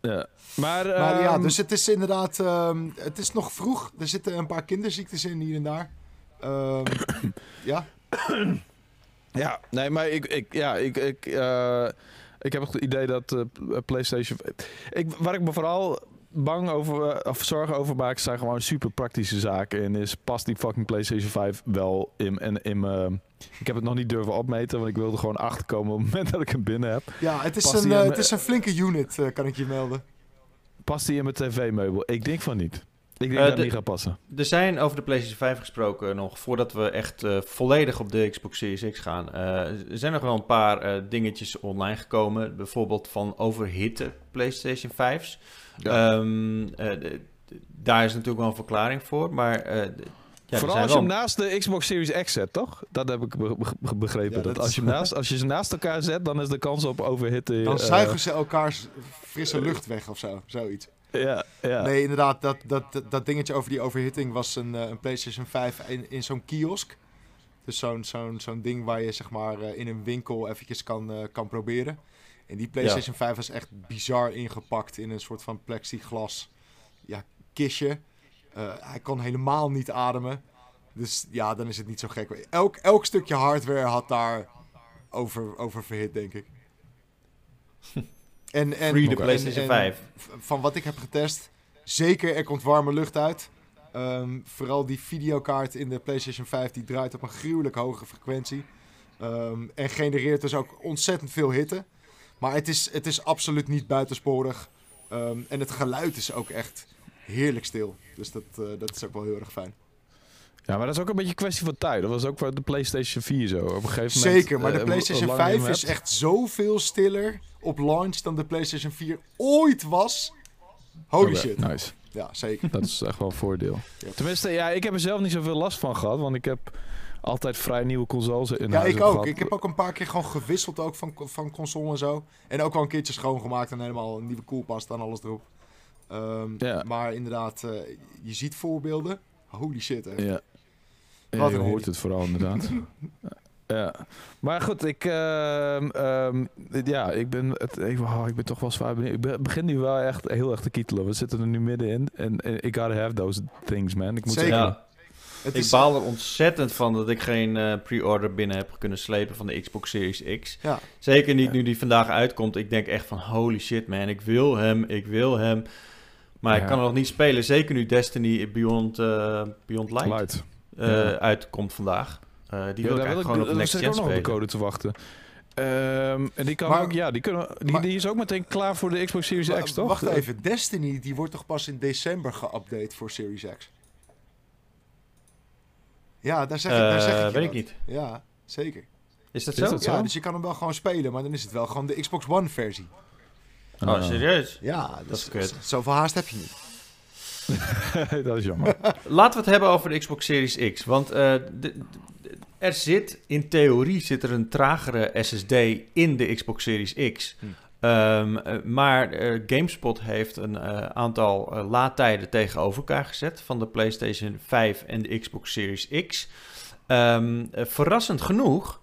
Speaker 2: Ja. Maar,
Speaker 3: maar ja, ehm, dus het is inderdaad, um, het is nog vroeg. Er zitten een paar kinderziektes in hier en daar. Um, ja.
Speaker 2: Ja, nee, maar ik, ik, ja, ik, ik, uh, ik heb het idee dat uh, PlayStation. Ik, waar ik me vooral bang over, eh, of zorgen over maak, zijn gewoon super praktische zaken. En is past die fucking PlayStation 5 wel in, in, in mijn. Ik heb het nog niet durven opmeten, want ik wilde gewoon achterkomen op het moment dat ik hem binnen heb.
Speaker 3: Ja, het is, een, het is een flinke unit, kan ik je melden.
Speaker 2: Past die in mijn tv-meubel? Ik denk van niet. Ik denk uh, dat de, niet gaat passen.
Speaker 1: Er zijn over de PlayStation 5 gesproken nog, voordat we echt uh, volledig op de Xbox Series X gaan. Uh, er zijn nog wel een paar dingetjes online gekomen. Bijvoorbeeld van overhitte PlayStation 5's. Ja. Um, daar is natuurlijk wel een verklaring voor, maar...
Speaker 2: Ja, Vooral als je hem naast de Xbox Series X zet, toch? Dat heb ik begrepen. Ja, dat, dat als, je hem naast, als je ze naast elkaar zet, dan is de kans op overhitte...
Speaker 3: Dan zuigen ze elkaars frisse lucht weg of zo. Zoiets.
Speaker 2: Ja, ja.
Speaker 3: Nee, inderdaad, dat, dat, dat dingetje over die overhitting was een, een PlayStation 5 in, in zo'n kiosk. Dus zo'n zo'n zo'n ding waar je zeg maar in een winkel eventjes kan, uh, kan proberen. En die PlayStation 5 was echt bizar ingepakt in een soort van plexiglas ja, kistje. Uh, hij kon helemaal niet ademen. Dus ja, dan is het niet zo gek. Elk, elk stukje hardware had daar over, over verhit, denk ik.
Speaker 1: En, en, Free de PlayStation 5.
Speaker 3: Van wat ik heb getest, zeker er komt warme lucht uit. Um, vooral die videokaart in de PlayStation 5 die draait op een gruwelijk hoge frequentie. Um, en genereert dus ook ontzettend veel hitte. Maar het is, het is absoluut niet buitensporig. Um, en het geluid is ook echt heerlijk stil. Dus dat, uh, dat is ook wel heel erg fijn.
Speaker 2: Ja, maar dat is ook een beetje een kwestie van tijd. Dat was ook voor de PlayStation 4 zo. Op een gegeven
Speaker 3: moment. Zeker, maar de uh, PlayStation 5 is echt zoveel stiller op launch dan de PlayStation 4 ooit was. Holy shit.
Speaker 2: Nice.
Speaker 3: Ja, zeker.
Speaker 2: Dat is echt wel een voordeel. Tenminste, ja, ik heb er zelf niet zoveel last van gehad, want ik heb altijd vrij nieuwe consoles in
Speaker 3: Ja, ik ook. Ik heb ook een paar keer gewoon gewisseld ook van, van console en zo. En ook wel een keertje schoongemaakt en helemaal een nieuwe koelpast en alles erop. Um, ja. Maar inderdaad, uh, je ziet voorbeelden. Holy shit, hè.
Speaker 2: Ja. Ja je hoort het vooral inderdaad. Ja, maar goed, ik, uh, um, ja, ik ben, het, ik, oh, ik ben toch wel zwaar benieuwd. Ik begin nu wel echt heel erg te kietelen. We zitten er nu middenin en, en ik gotta have those things, man. Ik moet
Speaker 3: Zeker.
Speaker 1: Zeggen, ja. Het ik baal er ontzettend van dat ik geen uh, pre-order binnen heb kunnen slepen van de Xbox Series X.
Speaker 3: Ja.
Speaker 1: Zeker niet nu die vandaag uitkomt. Ik denk echt van holy shit man, ik wil hem, ik wil hem. Maar ik kan nog niet spelen. Zeker nu Destiny Beyond, uh, Beyond Light, Light. Uh, uitkomt vandaag. Uh, die wil ik eigenlijk gewoon op Next Gen spelen. nog
Speaker 2: op de code te wachten. Um, en die kan maar, ook, ja, die, kunnen, die, die, is ook meteen klaar voor de Xbox Series X, toch?
Speaker 3: Wacht even, Destiny die wordt toch pas in december geüpdate voor Series X? Ja, daar zeg ik, daar zeg ik
Speaker 1: Weet ik niet.
Speaker 3: Ja, zeker.
Speaker 1: Is dat, is zo?
Speaker 3: dat
Speaker 1: ja,
Speaker 3: dus je kan hem wel gewoon spelen, maar dan is het wel gewoon de Xbox One versie.
Speaker 1: Oh, serieus?
Speaker 3: Ja, dat is kut. Zoveel haast heb je niet.
Speaker 2: dat is jammer.
Speaker 1: Laten we het hebben over de Xbox Series X. Want uh, er zit, in theorie, zit er een tragere SSD in de Xbox Series X. Hm. Um, maar uh, GameSpot heeft een uh, aantal uh, laadtijden tegenover elkaar gezet van de PlayStation 5 en de Xbox Series X. Um, verrassend genoeg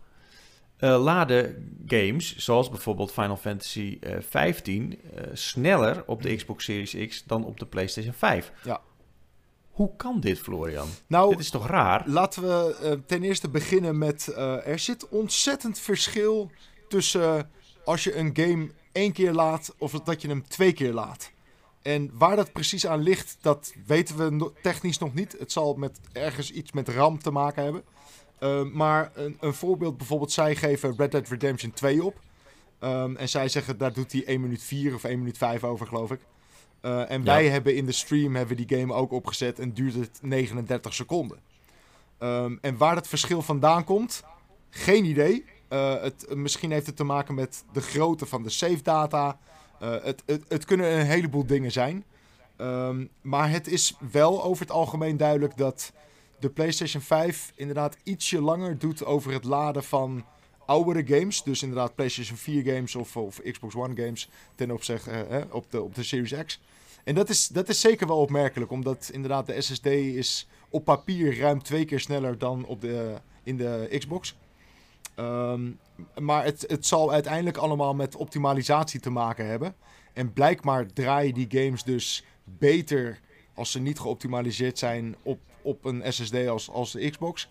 Speaker 1: laden games, zoals bijvoorbeeld Final Fantasy 15, sneller op de Xbox Series X dan op de PlayStation 5.
Speaker 3: Ja.
Speaker 1: Hoe kan dit, Florian? Nou, dit is toch raar?
Speaker 3: Laten we uh, ten eerste beginnen met... Uh, er zit ontzettend verschil tussen als je een game één keer laat of dat je hem twee keer laat. En waar dat precies aan ligt, dat weten we technisch nog niet. Het zal met ergens iets met RAM te maken hebben. Uh, maar een, een, voorbeeld bijvoorbeeld, zij geven Red Dead Redemption 2 op. Um, en zij zeggen, daar doet hij 1 minuut 4 of 1 minuut 5 over, geloof ik. Uh, en ja. wij hebben in de stream hebben die game ook opgezet en duurt het 39 seconden. Um, en waar dat verschil vandaan komt, geen idee. Uh, het, misschien heeft het te maken met de grootte van de save data. Uh, het, het, het, kunnen een heleboel dingen zijn. Um, maar het is wel over het algemeen duidelijk dat de PlayStation 5 inderdaad ietsje langer doet over het laden van oudere games. Dus inderdaad PlayStation 4 games of, of Xbox One games ten opzichte uh, op, de, op de Series X. En dat is, dat is zeker wel opmerkelijk, omdat inderdaad de SSD is op papier ruim twee keer sneller dan op de, in de Xbox. Um, maar het, het zal uiteindelijk allemaal met optimalisatie te maken hebben. En blijkbaar draaien die games dus beter als ze niet geoptimaliseerd zijn op, op een SSD als, als de Xbox.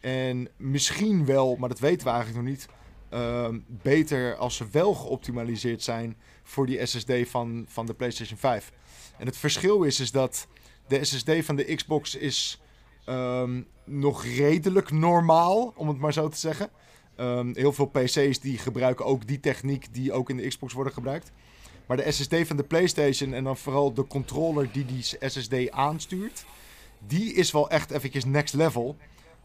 Speaker 3: En misschien wel, maar dat weten we eigenlijk nog niet, uh, beter als ze wel geoptimaliseerd zijn voor die SSD van, van de PlayStation 5. En het verschil is, is dat de SSD van de Xbox is um, nog redelijk normaal, om het maar zo te zeggen. Um, heel veel PC's die gebruiken ook die techniek die ook in de Xbox worden gebruikt. Maar de SSD van de PlayStation en dan vooral de controller die die SSD aanstuurt, die is wel echt eventjes next level.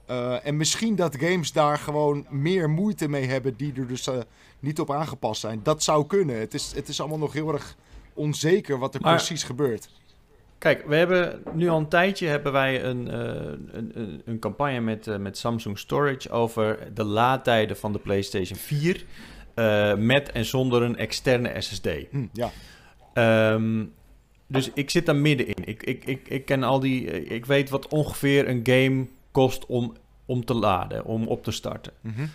Speaker 3: Uh, en misschien dat games daar gewoon meer moeite mee hebben die er dus uh, niet op aangepast zijn. Dat zou kunnen. Het is, het is allemaal nog heel erg onzeker wat er precies gebeurt.
Speaker 1: Kijk, we hebben nu al een tijdje hebben wij een, uh, een, een, een, campagne met, met Samsung Storage over de laadtijden van de PlayStation 4. Uh, met en zonder een externe SSD.
Speaker 3: Hm, ja.
Speaker 1: Um, dus ik zit daar middenin. Ik, ik, ik, ik ken al die. Ik weet wat ongeveer een game kost om, om te laden, om op te starten.
Speaker 3: Mm -hmm.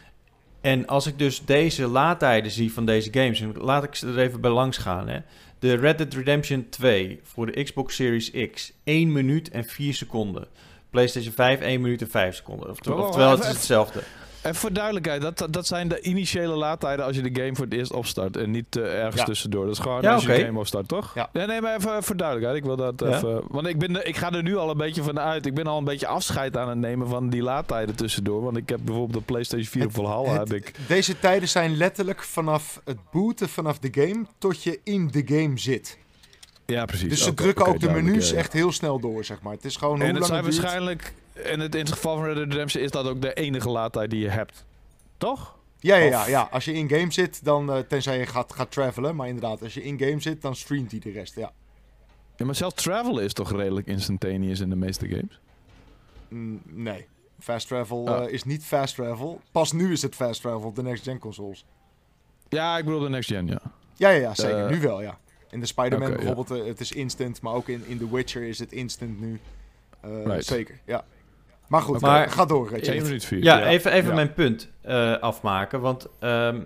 Speaker 1: En als ik dus deze laadtijden zie van deze games, en laat ik ze er even bij langs gaan. Hè. De Red Dead Redemption 2 voor de Xbox Series X, 1 minuut en 4 seconden. PlayStation 5, 1 minuut en 5 seconden. Oftewel, oh, oftewel het is hetzelfde.
Speaker 2: En voor duidelijkheid, dat, dat zijn de initiële laadtijden als je de game voor het eerst opstart. En niet uh, ergens ja. tussendoor. Dat is gewoon
Speaker 1: ja,
Speaker 2: als
Speaker 1: okay.
Speaker 2: je de game opstart, toch?
Speaker 3: Ja.
Speaker 2: Nee, nee, maar even voor duidelijkheid. Ik wil dat
Speaker 1: Ja?
Speaker 2: even... Want ik, ben, ik ga er nu al een beetje van uit. Ik ben al een beetje afscheid aan het nemen van die laadtijden tussendoor. Want ik heb bijvoorbeeld de PlayStation 4 op Valhalla. Heb ik...
Speaker 3: Deze tijden zijn letterlijk vanaf het booten vanaf de game tot je in de game zit.
Speaker 2: Ja, precies.
Speaker 3: Dus ze drukken ook de menus echt heel snel door, zeg maar. Het is gewoon
Speaker 2: En
Speaker 3: hoe
Speaker 2: het
Speaker 3: lang
Speaker 2: zijn
Speaker 3: het duurt.
Speaker 2: waarschijnlijk... En het, in het geval van Red Dead Redemption is dat ook de enige laadtijd die je hebt. Toch?
Speaker 3: Ja, ja, ja, ja. Als je in-game zit, dan... eh, tenzij je gaat, gaat travelen. Maar inderdaad, als je in-game zit, dan streamt hij de rest, ja.
Speaker 2: Ja, maar zelfs travel is toch redelijk instantaneous in de meeste games?
Speaker 3: Mm, nee. Fast travel
Speaker 2: Oh.
Speaker 3: eh, is niet fast travel. Pas nu is het fast travel op de next-gen consoles.
Speaker 2: Ja, ik bedoel de next gen, ja.
Speaker 3: Ja, ja, ja zeker.
Speaker 2: Eh,
Speaker 3: nu wel, ja. In de Spider-Man bijvoorbeeld, het is instant. Maar ook in, in The Witcher is het instant nu.
Speaker 2: Right.
Speaker 3: Zeker, ja. Maar goed,
Speaker 1: Maar-
Speaker 3: eh, ga door, Retje.
Speaker 2: 1 minuut 4.
Speaker 1: Ja, even, even
Speaker 2: Ja.
Speaker 1: mijn punt eh, afmaken. Want ehm,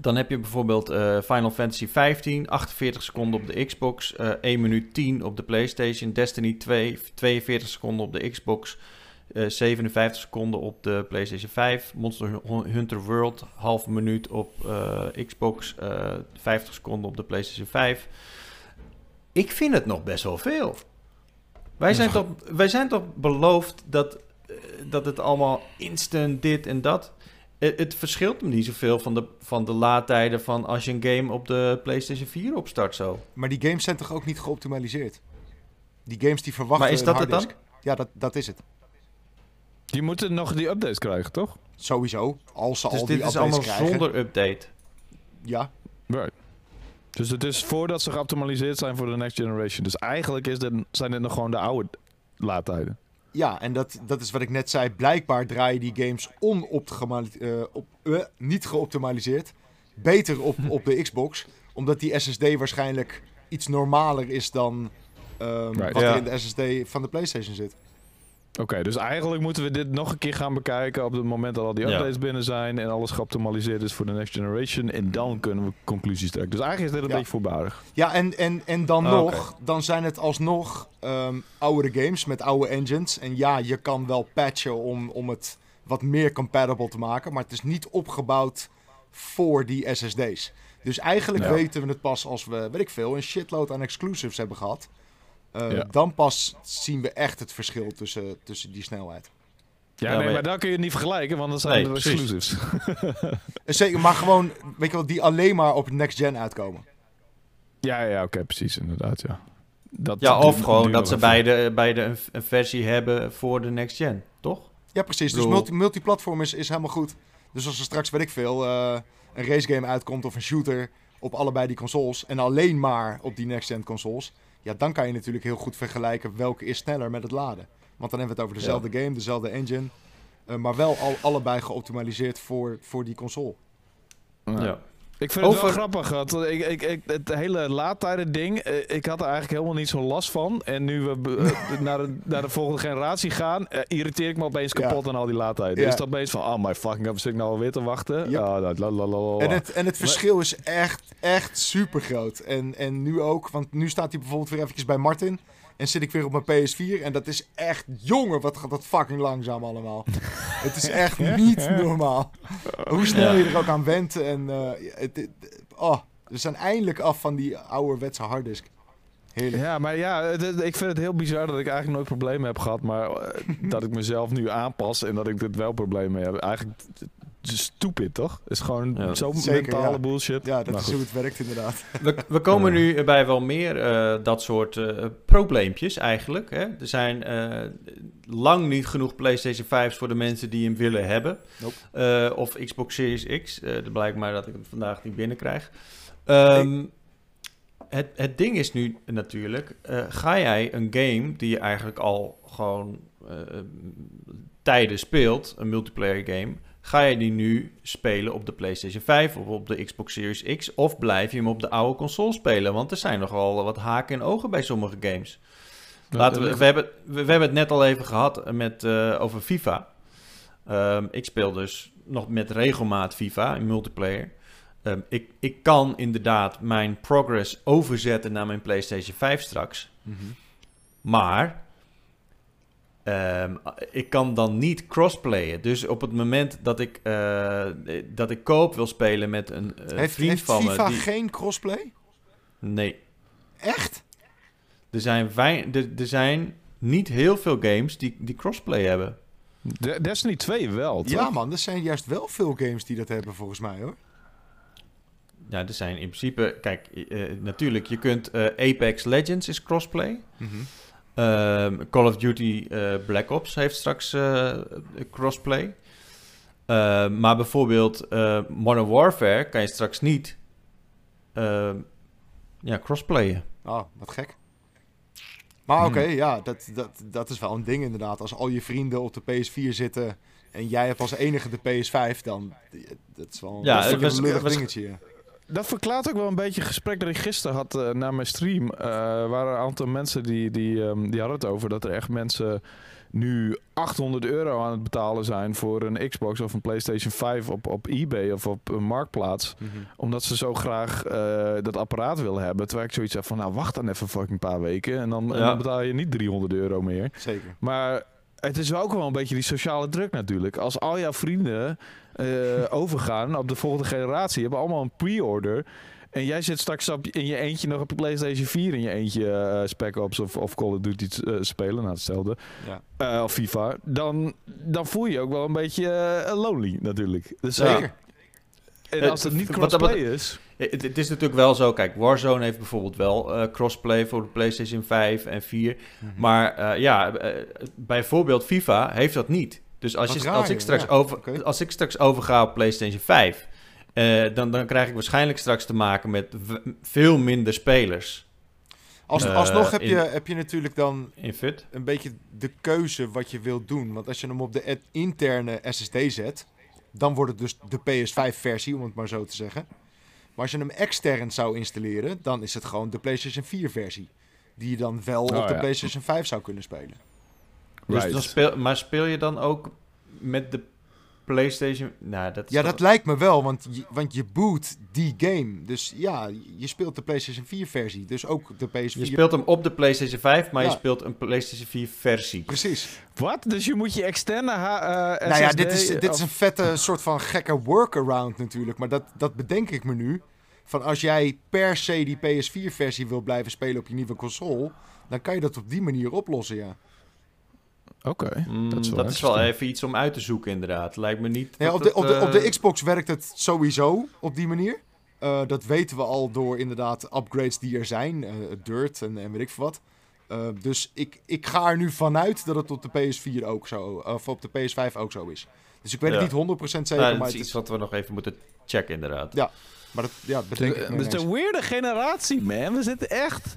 Speaker 1: dan heb je bijvoorbeeld eh, Final Fantasy 15, 48 seconden op de Xbox, eh 1 minuut 10 op de PlayStation, Destiny 2, 42 seconden op de Xbox, eh 57 seconden op de PlayStation 5, Monster Hunter World, half minuut op eh, Xbox, eh 50 seconden op de PlayStation 5. Ik vind het nog best wel veel. Wij zijn, toch, wij zijn toch beloofd dat, eh, dat het allemaal instant dit en dat. Het, het verschilt me niet zoveel van de, van de laadtijden van als je een game op de PlayStation 4 opstart zo.
Speaker 3: Maar die games zijn toch ook niet geoptimaliseerd? Die games die verwachten
Speaker 1: Maar is
Speaker 3: een
Speaker 1: dat het dan?
Speaker 3: Ja, dat, dat is het.
Speaker 2: Die moeten nog die updates krijgen, toch?
Speaker 3: Sowieso. Als ze
Speaker 1: Dus
Speaker 3: al
Speaker 1: dit
Speaker 3: die
Speaker 1: is
Speaker 3: updates
Speaker 1: allemaal
Speaker 3: krijgen.
Speaker 1: zonder update.
Speaker 3: Ja,
Speaker 2: Right. Dus het is voordat ze geoptimaliseerd zijn voor de next generation. Dus eigenlijk is dit, zijn dit nog gewoon de oude laadtijden.
Speaker 3: ja en dat, dat is wat ik net zei. Blijkbaar draaien die games op, eh, niet geoptimaliseerd. Beter op, op de Xbox. Omdat die SSD waarschijnlijk iets normaler is dan ehm,
Speaker 2: Right.
Speaker 3: wat er in de SSD van de PlayStation zit.
Speaker 2: Oké, dus eigenlijk moeten we dit nog een keer gaan bekijken op het moment dat al die
Speaker 1: Ja.
Speaker 2: updates binnen zijn en alles geoptimaliseerd is voor de next generation. En dan kunnen we conclusies trekken. Dus eigenlijk is dit een
Speaker 3: Ja.
Speaker 2: beetje voorbarig.
Speaker 3: Ja, en, en, en dan
Speaker 1: Ah,
Speaker 3: nog, dan zijn het alsnog ehm oudere games met oude engines. En ja, je kan wel patchen om, om het wat meer compatible te maken, maar het is niet opgebouwd voor die SSD's. Dus eigenlijk
Speaker 2: Ja.
Speaker 3: weten we het pas als we, weet ik veel, een shitload aan exclusives hebben gehad. Eh,
Speaker 2: Ja.
Speaker 3: Dan pas zien we echt het verschil tussen, tussen die snelheid.
Speaker 2: Ja,
Speaker 1: Ja,
Speaker 2: nee,
Speaker 1: maar-
Speaker 2: maar dan kun je het niet vergelijken, want dan zijn
Speaker 1: Nee,
Speaker 2: er exclusives.
Speaker 3: Eh, Zeker, maar gewoon, weet je wel, die alleen maar op next gen uitkomen.
Speaker 2: ja, ja, oké, precies, inderdaad, ja. Dat
Speaker 1: Ja, of gewoon dat ze beide, beide een, een versie hebben voor de next gen, toch?
Speaker 3: Ja, precies. Dus multi multiplatform is, is helemaal goed. Dus als er straks, weet ik veel, eh, een racegame uitkomt of een shooter op allebei die consoles en alleen maar op die next-gen consoles, ja, dan kan je natuurlijk heel goed vergelijken welke is sneller met het laden. Want dan hebben we het over dezelfde game, dezelfde engine. maar wel al, allebei geoptimaliseerd voor, voor die console.
Speaker 2: ja. Ik vind het wel grappig. Want ik, ik, ik, het hele laadtijden ding, eh, ik had er eigenlijk helemaal niet zo last van. En nu we eh, naar, de, naar de volgende generatie gaan, uh, irriteer ik me opeens kapot aan al die laadtijden. Ja. Dus dat opeens van, oh my fucking, heb ik nou alweer te wachten? Ja.
Speaker 3: en het, en het verschil is echt, echt super groot. En, en nu ook, want nu staat hij bijvoorbeeld weer eventjes bij Martin. En zit ik weer op mijn PS4 en dat is echt, jongen, wat gaat dat fucking langzaam allemaal. het is echt niet normaal. Hoe snel je er ook aan went. En uh, het, oh, we zijn eindelijk af van die ouderwetse harddisk.
Speaker 2: Heerlijk. Ja, maar ja, ik vind het heel bizar dat ik eigenlijk nooit problemen heb gehad. Maar eh, dat ik mezelf nu aanpas en dat ik dit wel problemen mee heb. Eigenlijk stupid, toch? Het is gewoon ja, zo mentale bullshit.
Speaker 3: Ja, dat is hoe het werkt inderdaad.
Speaker 1: We, we komen nu bij wel meer uh, dat soort uh, probleempjes eigenlijk. Hè? Er zijn uh, lang niet genoeg PlayStation 5's voor de mensen die hem willen hebben. Nope. of Xbox Series X. Het blijkt maar dat ik hem vandaag niet binnenkrijg. Um, het, het ding is nu natuurlijk, ga jij een game die je eigenlijk al gewoon tijden speelt, een multiplayer game Ga je die nu spelen op de PlayStation 5 of op de Xbox Series X? Of blijf je hem op de oude console spelen? Want er zijn nogal wat haken en ogen bij sommige games. Laten we, we, hebben, we, hebben het net al even gehad met, uh, over FIFA. Um, ik speel dus nog met regelmaat FIFA in multiplayer. Um, ik, ik kan inderdaad mijn progress overzetten naar mijn PlayStation 5 straks. Mm -hmm. Maar Um, ik kan dan niet crossplayen. Dus op het moment dat ik, uh, dat ik koop wil spelen met een uh, heeft, vriend
Speaker 3: heeft
Speaker 1: van
Speaker 3: FIFA
Speaker 1: me...
Speaker 3: geen crossplay?
Speaker 1: Nee.
Speaker 3: Echt?
Speaker 1: Er zijn, er, er zijn niet heel veel games die, die crossplay hebben.
Speaker 2: De Destiny 2 wel, toch?
Speaker 3: Ja man, er zijn juist wel veel games die dat hebben volgens mij hoor.
Speaker 1: Ja, er zijn in principe... Kijk, uh, natuurlijk, je kunt... Apex Legends is crossplay. Mm Ehm, Call of Duty uh, Black Ops heeft straks uh, crossplay. Ehm, maar bijvoorbeeld uh, Modern Warfare kan je straks niet ehm, ja, crossplayen.
Speaker 3: Oh, wat gek. Maar oké, hmm. ja, dat, dat, dat is wel een ding inderdaad. Als al je vrienden op de PS4 zitten en jij hebt als enige de PS5, dan dat is wel ja, een lullig dingetje
Speaker 2: dat verklaart ook wel een beetje het gesprek dat ik gisteren had uh, naar mijn stream. Uh, waren een aantal mensen die, die, um, die hadden het over dat er echt mensen nu 800 euro aan het betalen zijn voor een Xbox of een PlayStation 5 op, op eBay of op een marktplaats. Mhm. Omdat ze zo graag uh, dat apparaat willen hebben. Terwijl ik zoiets heb van, nou wacht dan even fucking een paar weken en dan, en dan betaal je niet 300 euro meer.
Speaker 3: Zeker.
Speaker 2: Maar het is ook wel een beetje die sociale druk natuurlijk. Als al jouw vrienden overgaan op de volgende generatie, hebben allemaal een pre-order. En jij zit straks op, in je eentje nog op je PlayStation 4 in je eentje uh, Spec Ops of, of Call of Duty uh, spelen, nou hetzelfde. Ja. Uh, of FIFA. Dan, dan voel je je ook wel een beetje lonely natuurlijk. Dus, Zeker. En als het niet crossplay is...
Speaker 1: Het, is natuurlijk wel zo, kijk, Warzone heeft bijvoorbeeld wel uh, crossplay voor de PlayStation 5 en 4. Mhm. Maar uh, ja, uh, bijvoorbeeld FIFA heeft dat niet. Dus als, je, als, ik straks over, als ik straks overga op PlayStation 5, dan, dan krijg ik waarschijnlijk straks te maken met veel minder spelers.
Speaker 3: Als, alsnog heb, je, heb je natuurlijk dan een beetje de keuze wat je wilt doen. Want als je hem op de interne SSD zet, dan wordt het dus de PS5-versie, om het maar zo te zeggen. Maar als je hem extern zou installeren, dan is het gewoon de PlayStation 4-versie. Die je dan wel oh, op de PlayStation 5 zou kunnen spelen.
Speaker 1: Dus dan speel, maar speel je dan ook met de PlayStation. Nou, dat
Speaker 3: ja, dat lijkt me wel, want je, want je boot die game. Dus ja, je speelt de PlayStation 4 versie. Dus ook de PS4.
Speaker 1: Je speelt hem op de PlayStation 5, maar je speelt een PlayStation 4 versie.
Speaker 3: Precies.
Speaker 2: Wat? Dus je moet je externe uh,
Speaker 3: Nou ja, dit is, dit is een vette soort van gekke workaround natuurlijk. Maar dat, dat bedenk ik me nu. Van als jij per se die PS4 versie wil blijven spelen op je nieuwe console, dan kan je dat op die manier oplossen, ja.
Speaker 2: Oké,
Speaker 1: mm, dat, is wel, even iets om uit te zoeken inderdaad. Lijkt me niet...
Speaker 3: Ja, op, de, op, de, op de eh, Xbox werkt het sowieso op die manier. Uh, dat weten we al door inderdaad upgrades die er zijn. Uh, Dirt en, en weet ik veel wat. Uh, dus ik, ik ga er nu vanuit dat het op de PS4 ook zo... Of op de PS5 ook zo is. Dus ik weet het niet 100% zeker,
Speaker 1: nou,
Speaker 3: maar...
Speaker 1: Het is iets wat we nog even moeten checken inderdaad.
Speaker 3: Ja, maar dat, ja, dat denk ik
Speaker 2: Het is een weirde generatie, man. We zitten echt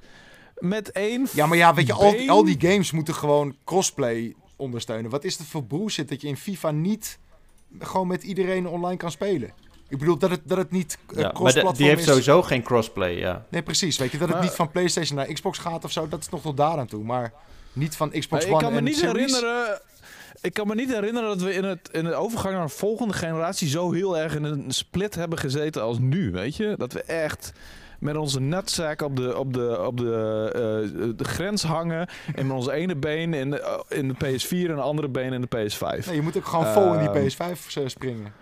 Speaker 2: met één.
Speaker 3: Ja, maar ja, weet je, al, al die games moeten gewoon crossplay ondersteunen. Wat is het voor bullshit dat je in FIFA niet gewoon met iedereen online kan spelen? Ik bedoel dat het, dat het niet uh, ja, maar
Speaker 1: die heeft sowieso geen crossplay, ja.
Speaker 3: Nee, precies. Weet je, dat het niet van PlayStation naar Xbox gaat of zo, dat is nog tot daaraan toe. Maar niet van Xbox One
Speaker 2: ik kan me
Speaker 3: niet
Speaker 2: herinneren ik kan me niet herinneren dat we in, het, in de overgang naar een volgende generatie zo heel erg in een split hebben gezeten als nu, weet je? Dat we echt met onze nutsack op de, op de, op de, uh, de grens hangen. En met onze ene been in de, eh, in de PS4 en de andere been in de PS5.
Speaker 3: Nee, je moet ook gewoon vol in die ehm, PS5 springen.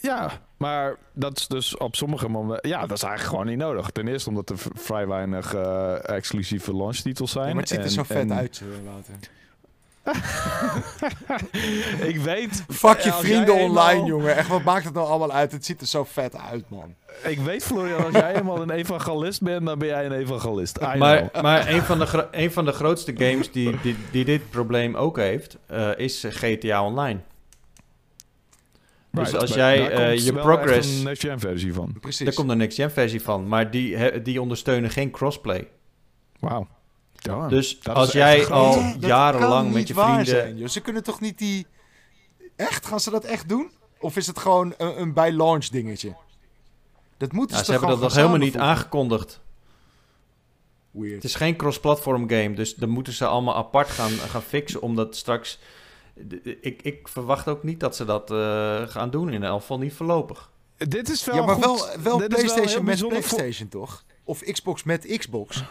Speaker 2: Ja, maar dat is dus op sommige momenten... Ja, dat is eigenlijk gewoon niet nodig. Ten eerste omdat er vrij weinig uh, exclusieve launchtitels zijn. Ja,
Speaker 3: maar het ziet er zo vet uit, Wouter.
Speaker 2: ik weet...
Speaker 3: Fuck je vrienden online, jongen. Echt, wat maakt het nou allemaal uit? Het ziet er zo vet uit, man.
Speaker 2: Ik weet, Florian, als jij helemaal een evangelist bent, dan ben jij een evangelist.
Speaker 1: maar maar een, van de een van de grootste games die, die, die dit probleem ook heeft, uh, is GTA Online. Dus als jij uh, je progress...
Speaker 2: Daar een next-gen versie van.
Speaker 1: Precies. Daar komt een next-gen versie van. Maar die, die ondersteunen geen crossplay.
Speaker 2: Wauw.
Speaker 1: Dus als jij al jarenlang met je vrienden...
Speaker 3: Zijn, Ze kunnen toch niet die... Echt? Gaan ze dat echt doen? Of is het gewoon een, een bij launch dingetje? Dat moeten
Speaker 1: ja, ze hebben dat nog helemaal niet aangekondigd. Weird. Het is geen cross-platform game, dus dan moeten ze allemaal apart gaan, gaan fixen, omdat straks... Ik, ik verwacht ook niet dat ze dat uh, gaan doen, in elk geval niet voorlopig.
Speaker 2: Dit is wel
Speaker 3: Ja, maar
Speaker 2: goed.
Speaker 3: wel, wel PlayStation met PlayStation, toch? Of Xbox met Xbox.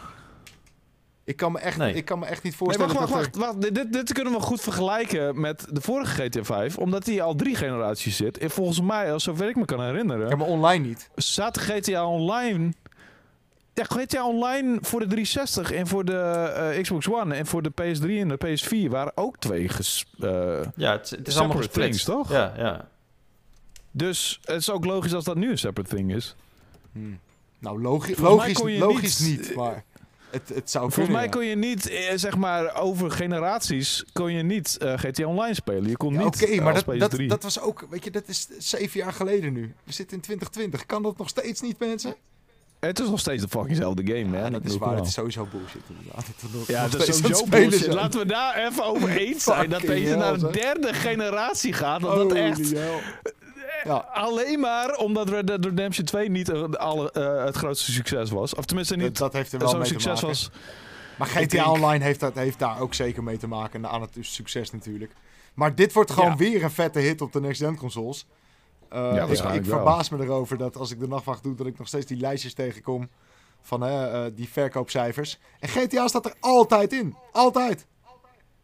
Speaker 3: Ik kan me echt, ik kan me echt niet voorstellen.
Speaker 2: Nee, wacht, wacht, wacht, wacht. Dit, dit kunnen we goed vergelijken met de vorige GTA 5, omdat die al drie generaties zit. En volgens mij, als zover ik me kan herinneren.
Speaker 3: Ja, maar online niet.
Speaker 2: Zat GTA Online. Ja, GTA Online voor de 360 en voor de uh, Xbox One en voor de PS3 en de PS4 waren ook twee ges, uh,
Speaker 1: Ja, het, het is allemaal things,
Speaker 2: toch?
Speaker 1: Ja, ja.
Speaker 2: Dus het is ook logisch als dat nu een separate thing is.
Speaker 3: Hmm. Nou, logisch, logisch, logisch niet, niet maar het, het zou
Speaker 2: Volgens mij kon je niet, eh, zeg maar, over generaties kon je niet eh, GTA Online spelen. Je kon niet. Oké,
Speaker 3: okay, maar dat, dat, dat, was ook, weet je, dat is zeven jaar geleden nu. We zitten in 2020. Kan dat nog steeds niet, mensen?
Speaker 2: Het is nog steeds de fuckingzelfde game, man. Ja,
Speaker 3: dat is waar. Het is sowieso bullshit, inderdaad.
Speaker 2: ja, dat is sowieso bullshit. Laten we daar even over eens zijn. dat deze naar de derde generatie gaat. Dat dat echt... Ja. Alleen maar omdat Red Dead Redemption 2 niet alle, uh, het grootste succes was. Of tenminste niet
Speaker 3: dat, heeft er wel mee succes te maken. was. Maar GTA Online heeft, dat, heeft daar ook zeker mee te maken. Aan het succes natuurlijk. Maar dit wordt gewoon weer een vette hit op de next-gen consoles. Uh, ja, ik, ik verbaas me erover dat als ik de nachtwacht doe, dat ik nog steeds die lijstjes tegenkom van uh, die verkoopcijfers. En GTA staat er altijd in. Altijd.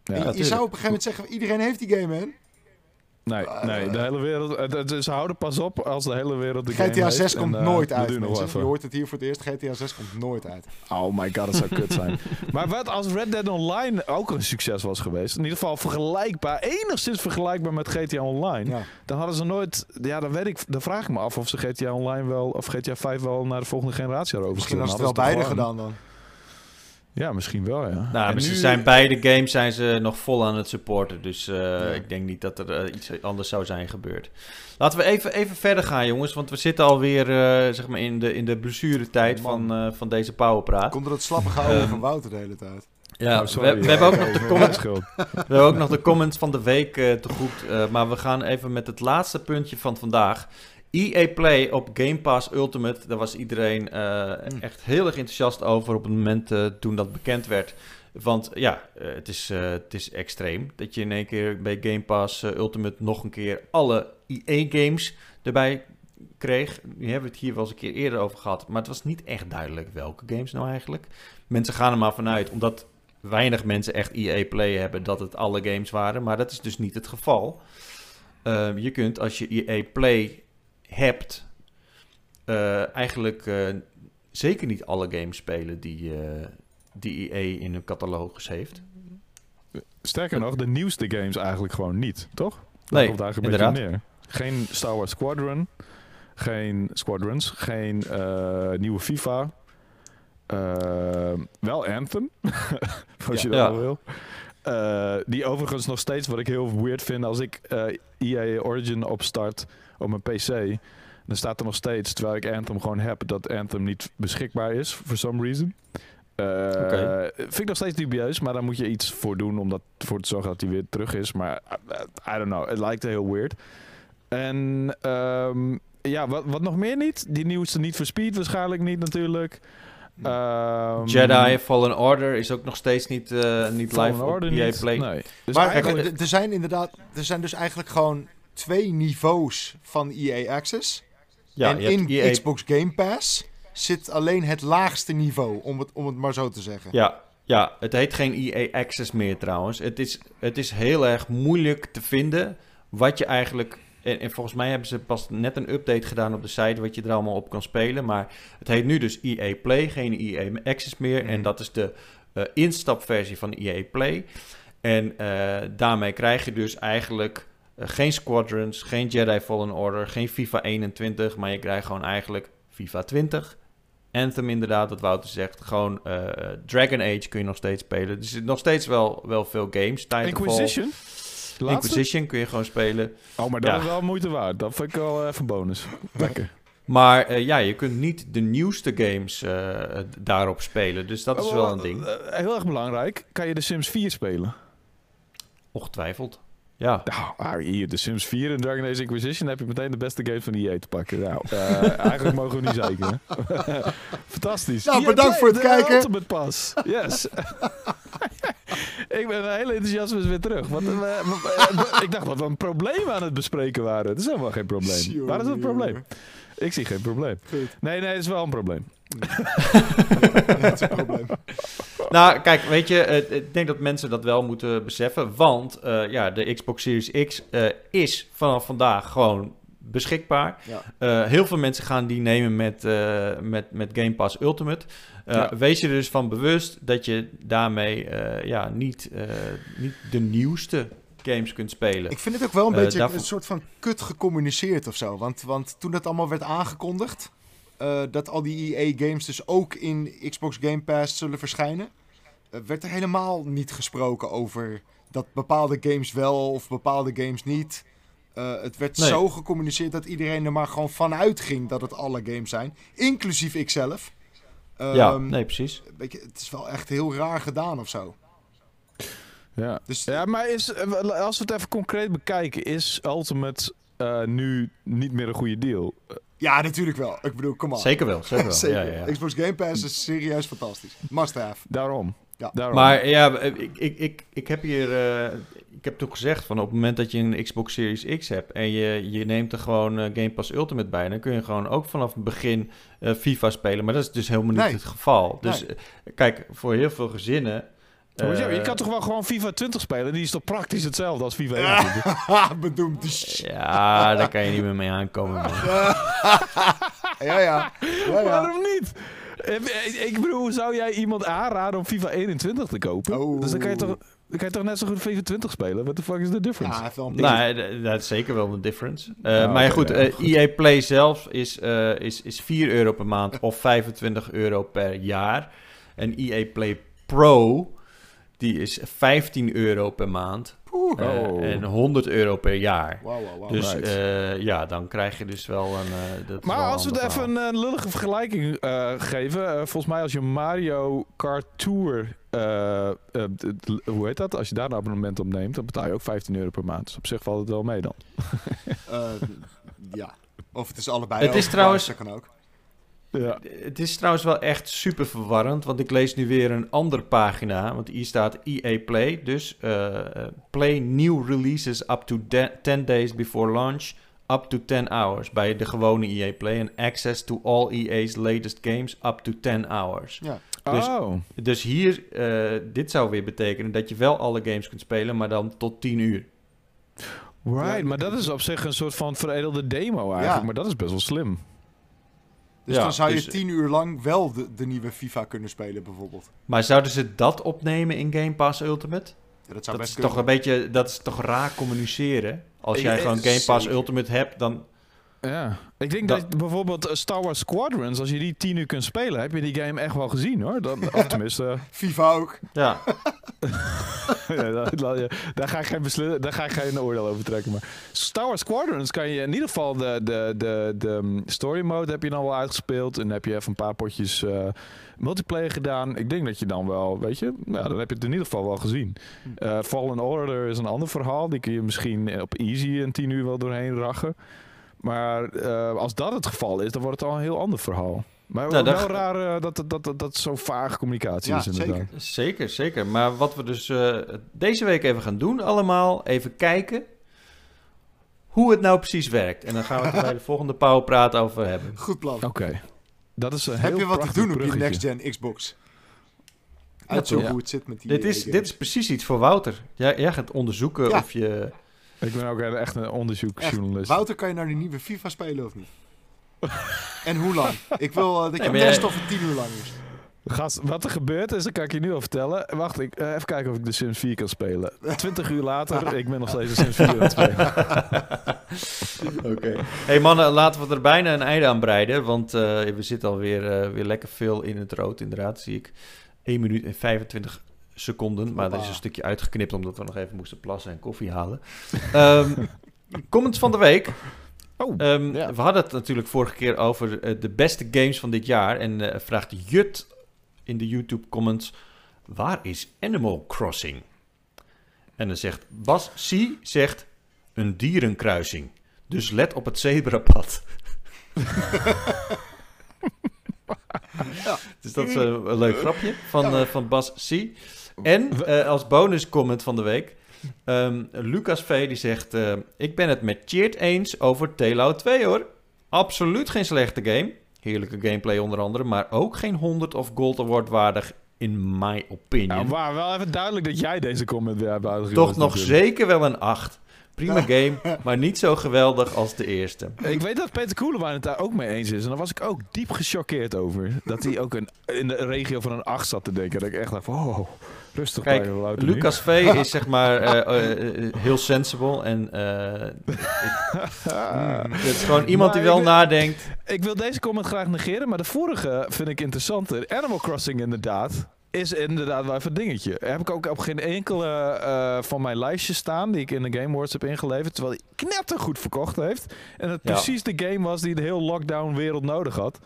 Speaker 3: Ja, je, je zou op een gegeven moment zeggen, iedereen heeft die game, man.
Speaker 2: Nee, uh, nee, de hele wereld. Het, ze houden pas op als de hele wereld de
Speaker 3: GTA 6
Speaker 2: komt
Speaker 3: en, uh, nooit uit. Je hoort het hier voor het eerst. GTA 6 komt nooit uit.
Speaker 2: Oh my god, dat zou kut zijn. maar wat als Red Dead Online ook een succes was geweest? In ieder geval vergelijkbaar, enigszins vergelijkbaar met GTA Online. Ja. Dan hadden ze nooit. Ja, dan weet ik. Dan vraag ik me af of ze GTA Online wel. Of GTA 5 wel naar de volgende generatie hadden
Speaker 3: overgestuurd. Misschien hadden ze het wel beide gedaan dan.
Speaker 2: Ja, misschien wel, ja.
Speaker 1: Nou, nu... ze zijn beide games zijn ze nog vol aan het supporten. Dus uh, ik denk niet dat er uh, iets anders zou zijn gebeurd. Laten we even, even verder gaan, jongens. Want we zitten alweer uh, zeg maar in de, in de blessuretijd oh, van, van deze powerpraat.
Speaker 3: Komt er het slappe gehouden um, van Wouter de hele tijd?
Speaker 1: Ja, oh, we, we, hebben ook nog de comments, we hebben ook nog de comments van de week te goed. maar we gaan even met het laatste puntje van vandaag. EA Play op Game Pass Ultimate, daar was iedereen uh, echt heel erg enthousiast over op het moment uh, toen dat bekend werd. Want ja, uh, het, is, het is extreem dat je in één keer bij Game Pass Ultimate nog een keer alle EA-games erbij kreeg. Nu hebben we het hier wel eens een keer eerder over gehad, maar het was niet echt duidelijk welke games nou eigenlijk. Mensen gaan er maar vanuit, omdat weinig mensen echt EA Play hebben, dat het alle games waren. Maar dat is dus niet het geval. je kunt als je EA Play hebt, uh, eigenlijk uh, zeker niet alle games spelen die, uh, die EA in hun catalogus heeft.
Speaker 2: Sterker nog, de nieuwste games eigenlijk gewoon niet, toch?
Speaker 1: Nee, daar inderdaad. Neer.
Speaker 2: Geen Star Wars Squadron, geen Squadrons, geen nieuwe FIFA. wel Anthem, als je dat ja. wil. Uh, die overigens nog steeds, wat ik heel weird vind, als ik uh, EA Origin opstart op mijn PC, dan staat er nog steeds, terwijl ik Anthem gewoon heb, dat Anthem niet beschikbaar is, for some reason. Uh, Vind ik nog steeds dubieus, maar daar moet je iets voor doen om dat, voor te zorgen dat hij weer terug is. Maar I don't know, het lijkt heel weird. En um, ja, wat, wat nog meer niet? Die nieuwste niet voor Speed waarschijnlijk niet natuurlijk.
Speaker 1: Um, Jedi Fallen Order is ook nog steeds niet, uh, niet live op EA Play.
Speaker 3: Nee. Dus maar er zijn inderdaad, er zijn dus eigenlijk gewoon twee niveaus van EA Access. Ja, en in EA... Xbox Game Pass zit alleen het laagste niveau, om het, om het maar zo te zeggen.
Speaker 1: Ja, ja, het heet geen EA Access meer trouwens. Het is, het is heel erg moeilijk te vinden wat je eigenlijk en, en, volgens mij hebben ze pas net een update gedaan op de site wat je er allemaal op kan spelen. Maar het heet nu dus EA Play, geen EA Access meer. En mhm. dat is de uh, instapversie van EA Play. En uh, daarmee krijg je dus eigenlijk uh, geen Squadrons, geen Jedi Fallen Order, geen FIFA 21. Maar je krijgt gewoon eigenlijk FIFA 20. Anthem inderdaad, wat Wouter zegt. Gewoon Dragon Age kun je nog steeds spelen. Dus er zitten nog steeds wel, wel veel games.
Speaker 2: Titanfall. Inquisition?
Speaker 1: Inquisition kun je gewoon spelen.
Speaker 2: Oh, maar dat is wel moeite waard. Dat vind ik wel even bonus. Lekker.
Speaker 1: Maar uh, ja, je kunt niet de nieuwste games uh, daarop spelen. Dus dat is oh, wel een ding.
Speaker 2: Heel erg belangrijk. Kan je de Sims 4 spelen?
Speaker 1: Ongetwijfeld. Ja.
Speaker 2: Nou, hier, de Sims 4 en Dragon Age Inquisition heb je meteen de beste game van EA te pakken. Nou, eigenlijk mogen we niet zeiken. Fantastisch.
Speaker 3: Nou, bedankt voor het kijken.
Speaker 2: Ultimate Pass. Yes. ik ben heel enthousiast weer terug. Want, ik dacht wat we een probleem aan het bespreken waren. Het is helemaal geen probleem. Waar is het probleem? Ik zie geen probleem. Nee, nee, het is wel een probleem.
Speaker 1: is een probleem. Nou, kijk, weet je, ik denk dat mensen dat wel moeten beseffen. Want uh, ja, de Xbox Series X uh, is vanaf vandaag gewoon beschikbaar. Ja. Heel veel mensen gaan die nemen met, met, met Game Pass Ultimate. Ja. Wees je er dus van bewust dat je daarmee ja, niet, niet de nieuwste games kunt spelen.
Speaker 3: Ik vind het ook wel een beetje een soort van kut gecommuniceerd of zo. Want, want toen dat allemaal werd aangekondigd, dat al die EA-games dus ook in Xbox Game Pass zullen verschijnen, werd er helemaal niet gesproken over dat bepaalde games wel of bepaalde games niet. Uh, het werd zo gecommuniceerd dat iedereen er maar gewoon vanuit ging dat het alle games zijn, inclusief ikzelf.
Speaker 1: Um, ja, nee, precies.
Speaker 3: Weet je, het is wel echt heel raar gedaan of zo.
Speaker 2: Ja, dus, ja maar is, als we het even concreet bekijken, is Ultimate uh, nu niet meer een goede deal?
Speaker 3: Ja, natuurlijk wel. Ik bedoel, kom op.
Speaker 1: Zeker wel, zeker wel. zeker. Ja,
Speaker 3: ja, Xbox Game Pass is serieus fantastisch. Must have.
Speaker 2: Daarom.
Speaker 1: Ja. Maar ja, ik, ik, ik, ik heb hier... Uh, ik heb toch gezegd van op het moment dat je een Xbox Series X hebt... en je, je neemt er gewoon uh, Game Pass Ultimate bij... dan kun je gewoon ook vanaf het begin uh, FIFA spelen. Maar dat is dus helemaal niet het geval. Dus nee. kijk, voor heel veel gezinnen...
Speaker 2: Uh, je kan toch wel gewoon FIFA 20 spelen? Die is toch praktisch hetzelfde als FIFA
Speaker 3: 21? Ja, bedoemd.
Speaker 1: Ja, daar kan je niet meer mee aankomen.
Speaker 3: ja, ja. ja, ja.
Speaker 2: Waarom niet? Ik bedoel, zou jij iemand aanraden om FIFA 21 te kopen? Oh. Dus dan kan je toch... Dan kan je toch net zo goed FIFA 20 spelen? What the fuck is the difference?
Speaker 1: Ja, nou, dat is zeker wel een difference. Uh, maar ja, goed, uh, eh, EA Play zelf is, uh, is, is 4 euro per maand of 25 euro per jaar. En EA Play Pro, die is 15 euro per maand. Uh, en 100 euro per jaar.
Speaker 3: Wow, wow, wow.
Speaker 1: Dus uh, ja, dan krijg je dus wel een.
Speaker 2: Uh, dat maar als we het even een lullige vergelijking geven. volgens mij als je Mario Kart Tour. hoe heet dat? Als je daar een abonnement op neemt, dan betaal je ook 15 euro per maand. Dus op zich valt het wel mee dan.
Speaker 3: ja. Of het is allebei.
Speaker 1: Het is trouwens.
Speaker 3: Dat kan ook.
Speaker 1: Ja. Het is trouwens wel echt super verwarrend, want ik lees nu weer een andere pagina. Want hier staat EA Play, dus uh, play new releases up to 10 days before launch, up to 10 hours bij de gewone EA Play. En access to all EA's latest games up to 10 hours.
Speaker 3: Ja.
Speaker 1: Dus,
Speaker 2: oh.
Speaker 1: dus hier, uh, dit zou weer betekenen dat je wel alle games kunt spelen, maar dan tot 10 uur.
Speaker 2: Right, ja, maar dat is op zich een soort van veredelde demo eigenlijk. Ja. Maar dat is best wel slim.
Speaker 3: Dus dan zou je dus- tien uur lang wel de, de, nieuwe FIFA kunnen spelen, bijvoorbeeld.
Speaker 1: Maar zouden ze dat opnemen in Game Pass Ultimate?
Speaker 3: Ja, dat zou
Speaker 1: dat
Speaker 3: best
Speaker 1: is toch een beetje, dat is toch raar communiceren? Als jij gewoon Game Pass Ultimate hebt, dan...
Speaker 2: Ja, ik denk dat, bijvoorbeeld eh, Star Wars Squadrons, als je die tien uur kunt spelen, heb je die game echt wel gezien hoor. Dan, of tenminste...
Speaker 3: FIFA ook.
Speaker 1: Ja.
Speaker 2: daar, ga ik geen daar ga ik geen oordeel over trekken. Maar Star Wars Squadrons kan je in ieder geval de, de, de, de mm, story mode heb je dan wel uitgespeeld. En heb je even een paar potjes uh, multiplayer gedaan. Ik denk dat je dan wel, weet je, nou, dan heb je het in ieder geval wel gezien. Uh, Fallen Order is een ander verhaal. Die kun je misschien op easy een tien uur wel doorheen rachen. Maar uh, als dat het geval is, dan wordt het al een heel ander verhaal. Maar nou, wel raar uh, dat, dat, dat, dat, zo vage communicatie is inderdaad.
Speaker 1: Zeker, zeker. zeker. Maar wat we dus uh, deze week even gaan doen allemaal, even kijken hoe het nou precies werkt. En dan gaan we het bij de volgende Powerpraat over hebben.
Speaker 3: Goed plan.
Speaker 2: Oké. Okay. Dat is een
Speaker 3: Heb je wat
Speaker 2: te
Speaker 3: doen op je next-gen Xbox? Uitzoeken hoe het zit met die...
Speaker 1: Dit is, dit is precies iets voor Wouter. Jij, jij gaat onderzoeken ja. of je...
Speaker 2: Ik ben ook echt een onderzoeksjournalist.
Speaker 3: Wouter, kan je nou die nieuwe FIFA spelen of niet? en hoe lang? Ik wil uh, dat je nee, test of het 10 uur lang is.
Speaker 2: Gast, wat er gebeurt is, dat kan ik je nu al vertellen. Wacht, ik, uh, even kijken of ik de Sims 4 kan spelen. 20 uur later, ik ben nog steeds de Sims 4 aan het spelen.
Speaker 1: Oké. Okay. Hey mannen, laten we er bijna een einde aan breiden. Want uh, we zitten alweer uh, weer lekker veel in het rood, inderdaad, zie ik. 1 minuut en 25 seconden. Maar dat is een stukje uitgeknipt omdat we nog even moesten plassen en koffie halen. um, comments van de week. Oh, um, ja. We hadden het natuurlijk vorige keer over uh, de beste games van dit jaar. En uh, vraagt Jut in de YouTube comments: waar is Animal Crossing? En dan zegt Bas C zegt een dierenkruising. Dus let op het zebrapad. ja. Dus dat is een, een leuk grapje van, uh, van Bas C. En uh, als bonuscomment van de week. Um, Lucas V. die zegt... Uh, ik ben het met Cheert eens over Taillout 2 hoor. Absoluut geen slechte game. Heerlijke gameplay onder andere. Maar ook geen 100 of Gold Award waardig in my opinion. Nou,
Speaker 2: maar wel even duidelijk dat jij deze comment weer hebt uitgegeven.
Speaker 1: Toch nog zeker wel een 8. Prima game, maar niet zo geweldig als de eerste.
Speaker 2: Ik weet dat Peter Koelewijn het daar ook mee eens is. En daar was ik ook diep gechoqueerd over. Dat hij ook een, in de regio van een 8 zat te denken. Dat ik echt dacht, oh, rustig
Speaker 1: Kijk, Lucas V is zeg maar uh, uh, heel sensible. En het is gewoon iemand die wel ik, nadenkt.
Speaker 2: Ik wil deze comment graag negeren, maar de vorige vind ik interessanter. Animal Crossing inderdaad is inderdaad wel even een dingetje. Heb ik ook op geen enkele uh, van mijn lijstjes staan die ik in de Game Awards heb ingeleverd. Terwijl hij knettergoed verkocht heeft. En het ja. precies de game was die de hele lockdown wereld nodig had.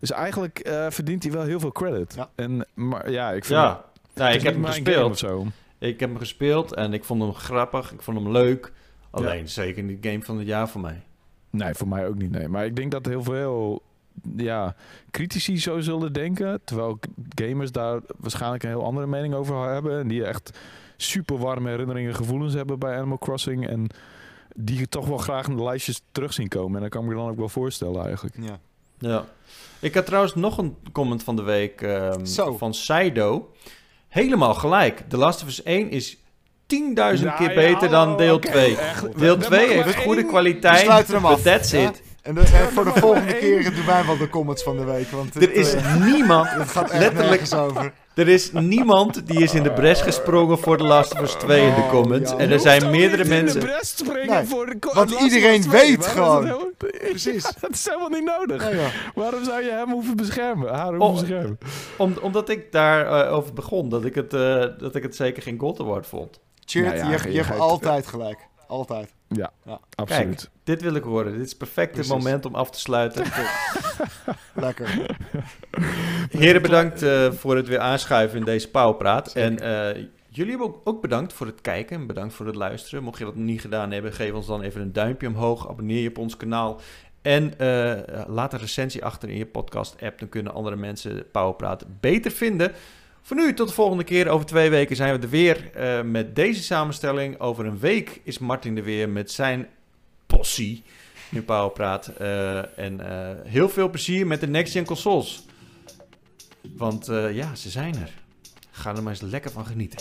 Speaker 2: Dus eigenlijk uh, verdient hij wel heel veel credit. Ja. En, maar ja, ik vind
Speaker 1: ja. Het, ja, ik heb hem gespeeld. Zo. Ik heb hem gespeeld en ik vond hem grappig. Ik vond hem leuk. Alleen ja. zeker niet game van het jaar voor mij.
Speaker 2: Nee, voor mij ook niet. Nee. Maar ik denk dat heel veel ja, critici zo zullen denken. Terwijl gamers daar waarschijnlijk een heel andere mening over hebben. En die echt super warme herinneringen gevoelens hebben bij Animal Crossing. En die toch wel graag in de lijstjes terug zien komen. En dat kan ik me dan ook wel voorstellen eigenlijk.
Speaker 1: Ja. ja. Ik had trouwens nog een comment van de week um, van Saido. Helemaal gelijk. The Last of Us 1 is 10.000 ja, keer beter dan deel 2. Deel 2 heeft goede kwaliteit. But that's ja?
Speaker 3: En, de, en voor de volgende keer doen wij wel de comments van de week. Want
Speaker 1: er is uh, niemand, het gaat echt letterlijk over. Er is niemand die is in de bres gesprongen voor The Last of Us 2 in de comments. Oh, en er zijn meerdere mensen.
Speaker 2: In de bres springen nee, voor de
Speaker 3: Want iedereen weet gewoon. Precies.
Speaker 2: dat is helemaal niet nodig. Ja, ja. Waarom zou je hem hoeven beschermen? Haar hoeven beschermen?
Speaker 1: Om, omdat ik daarover uh, over begon. Dat ik, het, uh, dat ik het zeker geen God Award vond.
Speaker 3: Cheert, nou je, je, je hebt altijd gelijk. Altijd.
Speaker 2: Ja, ja. absoluut.
Speaker 1: Dit wil ik horen. Dit is het perfecte Precies. moment om af te sluiten.
Speaker 3: Lekker.
Speaker 1: Heren, bedankt uh, voor het weer aanschuiven in deze Pauwpraat. En uh, jullie hebben ook, bedankt voor het kijken en bedankt voor het luisteren. Mocht je dat nog niet gedaan hebben, geef ons dan even een duimpje omhoog. Abonneer je op ons kanaal. En uh, laat een recensie achter in je podcast-app. Dan kunnen andere mensen Pauwpraat beter vinden. Voor nu, tot de volgende keer. Over twee weken zijn we er weer uh, met deze samenstelling. Over een week is Martin er weer met zijn possie nu Powerpraat. Uh, eh, en eh, heel veel plezier met de next-gen consoles. Want eh, ja, ze zijn er. Ga er maar eens lekker van genieten.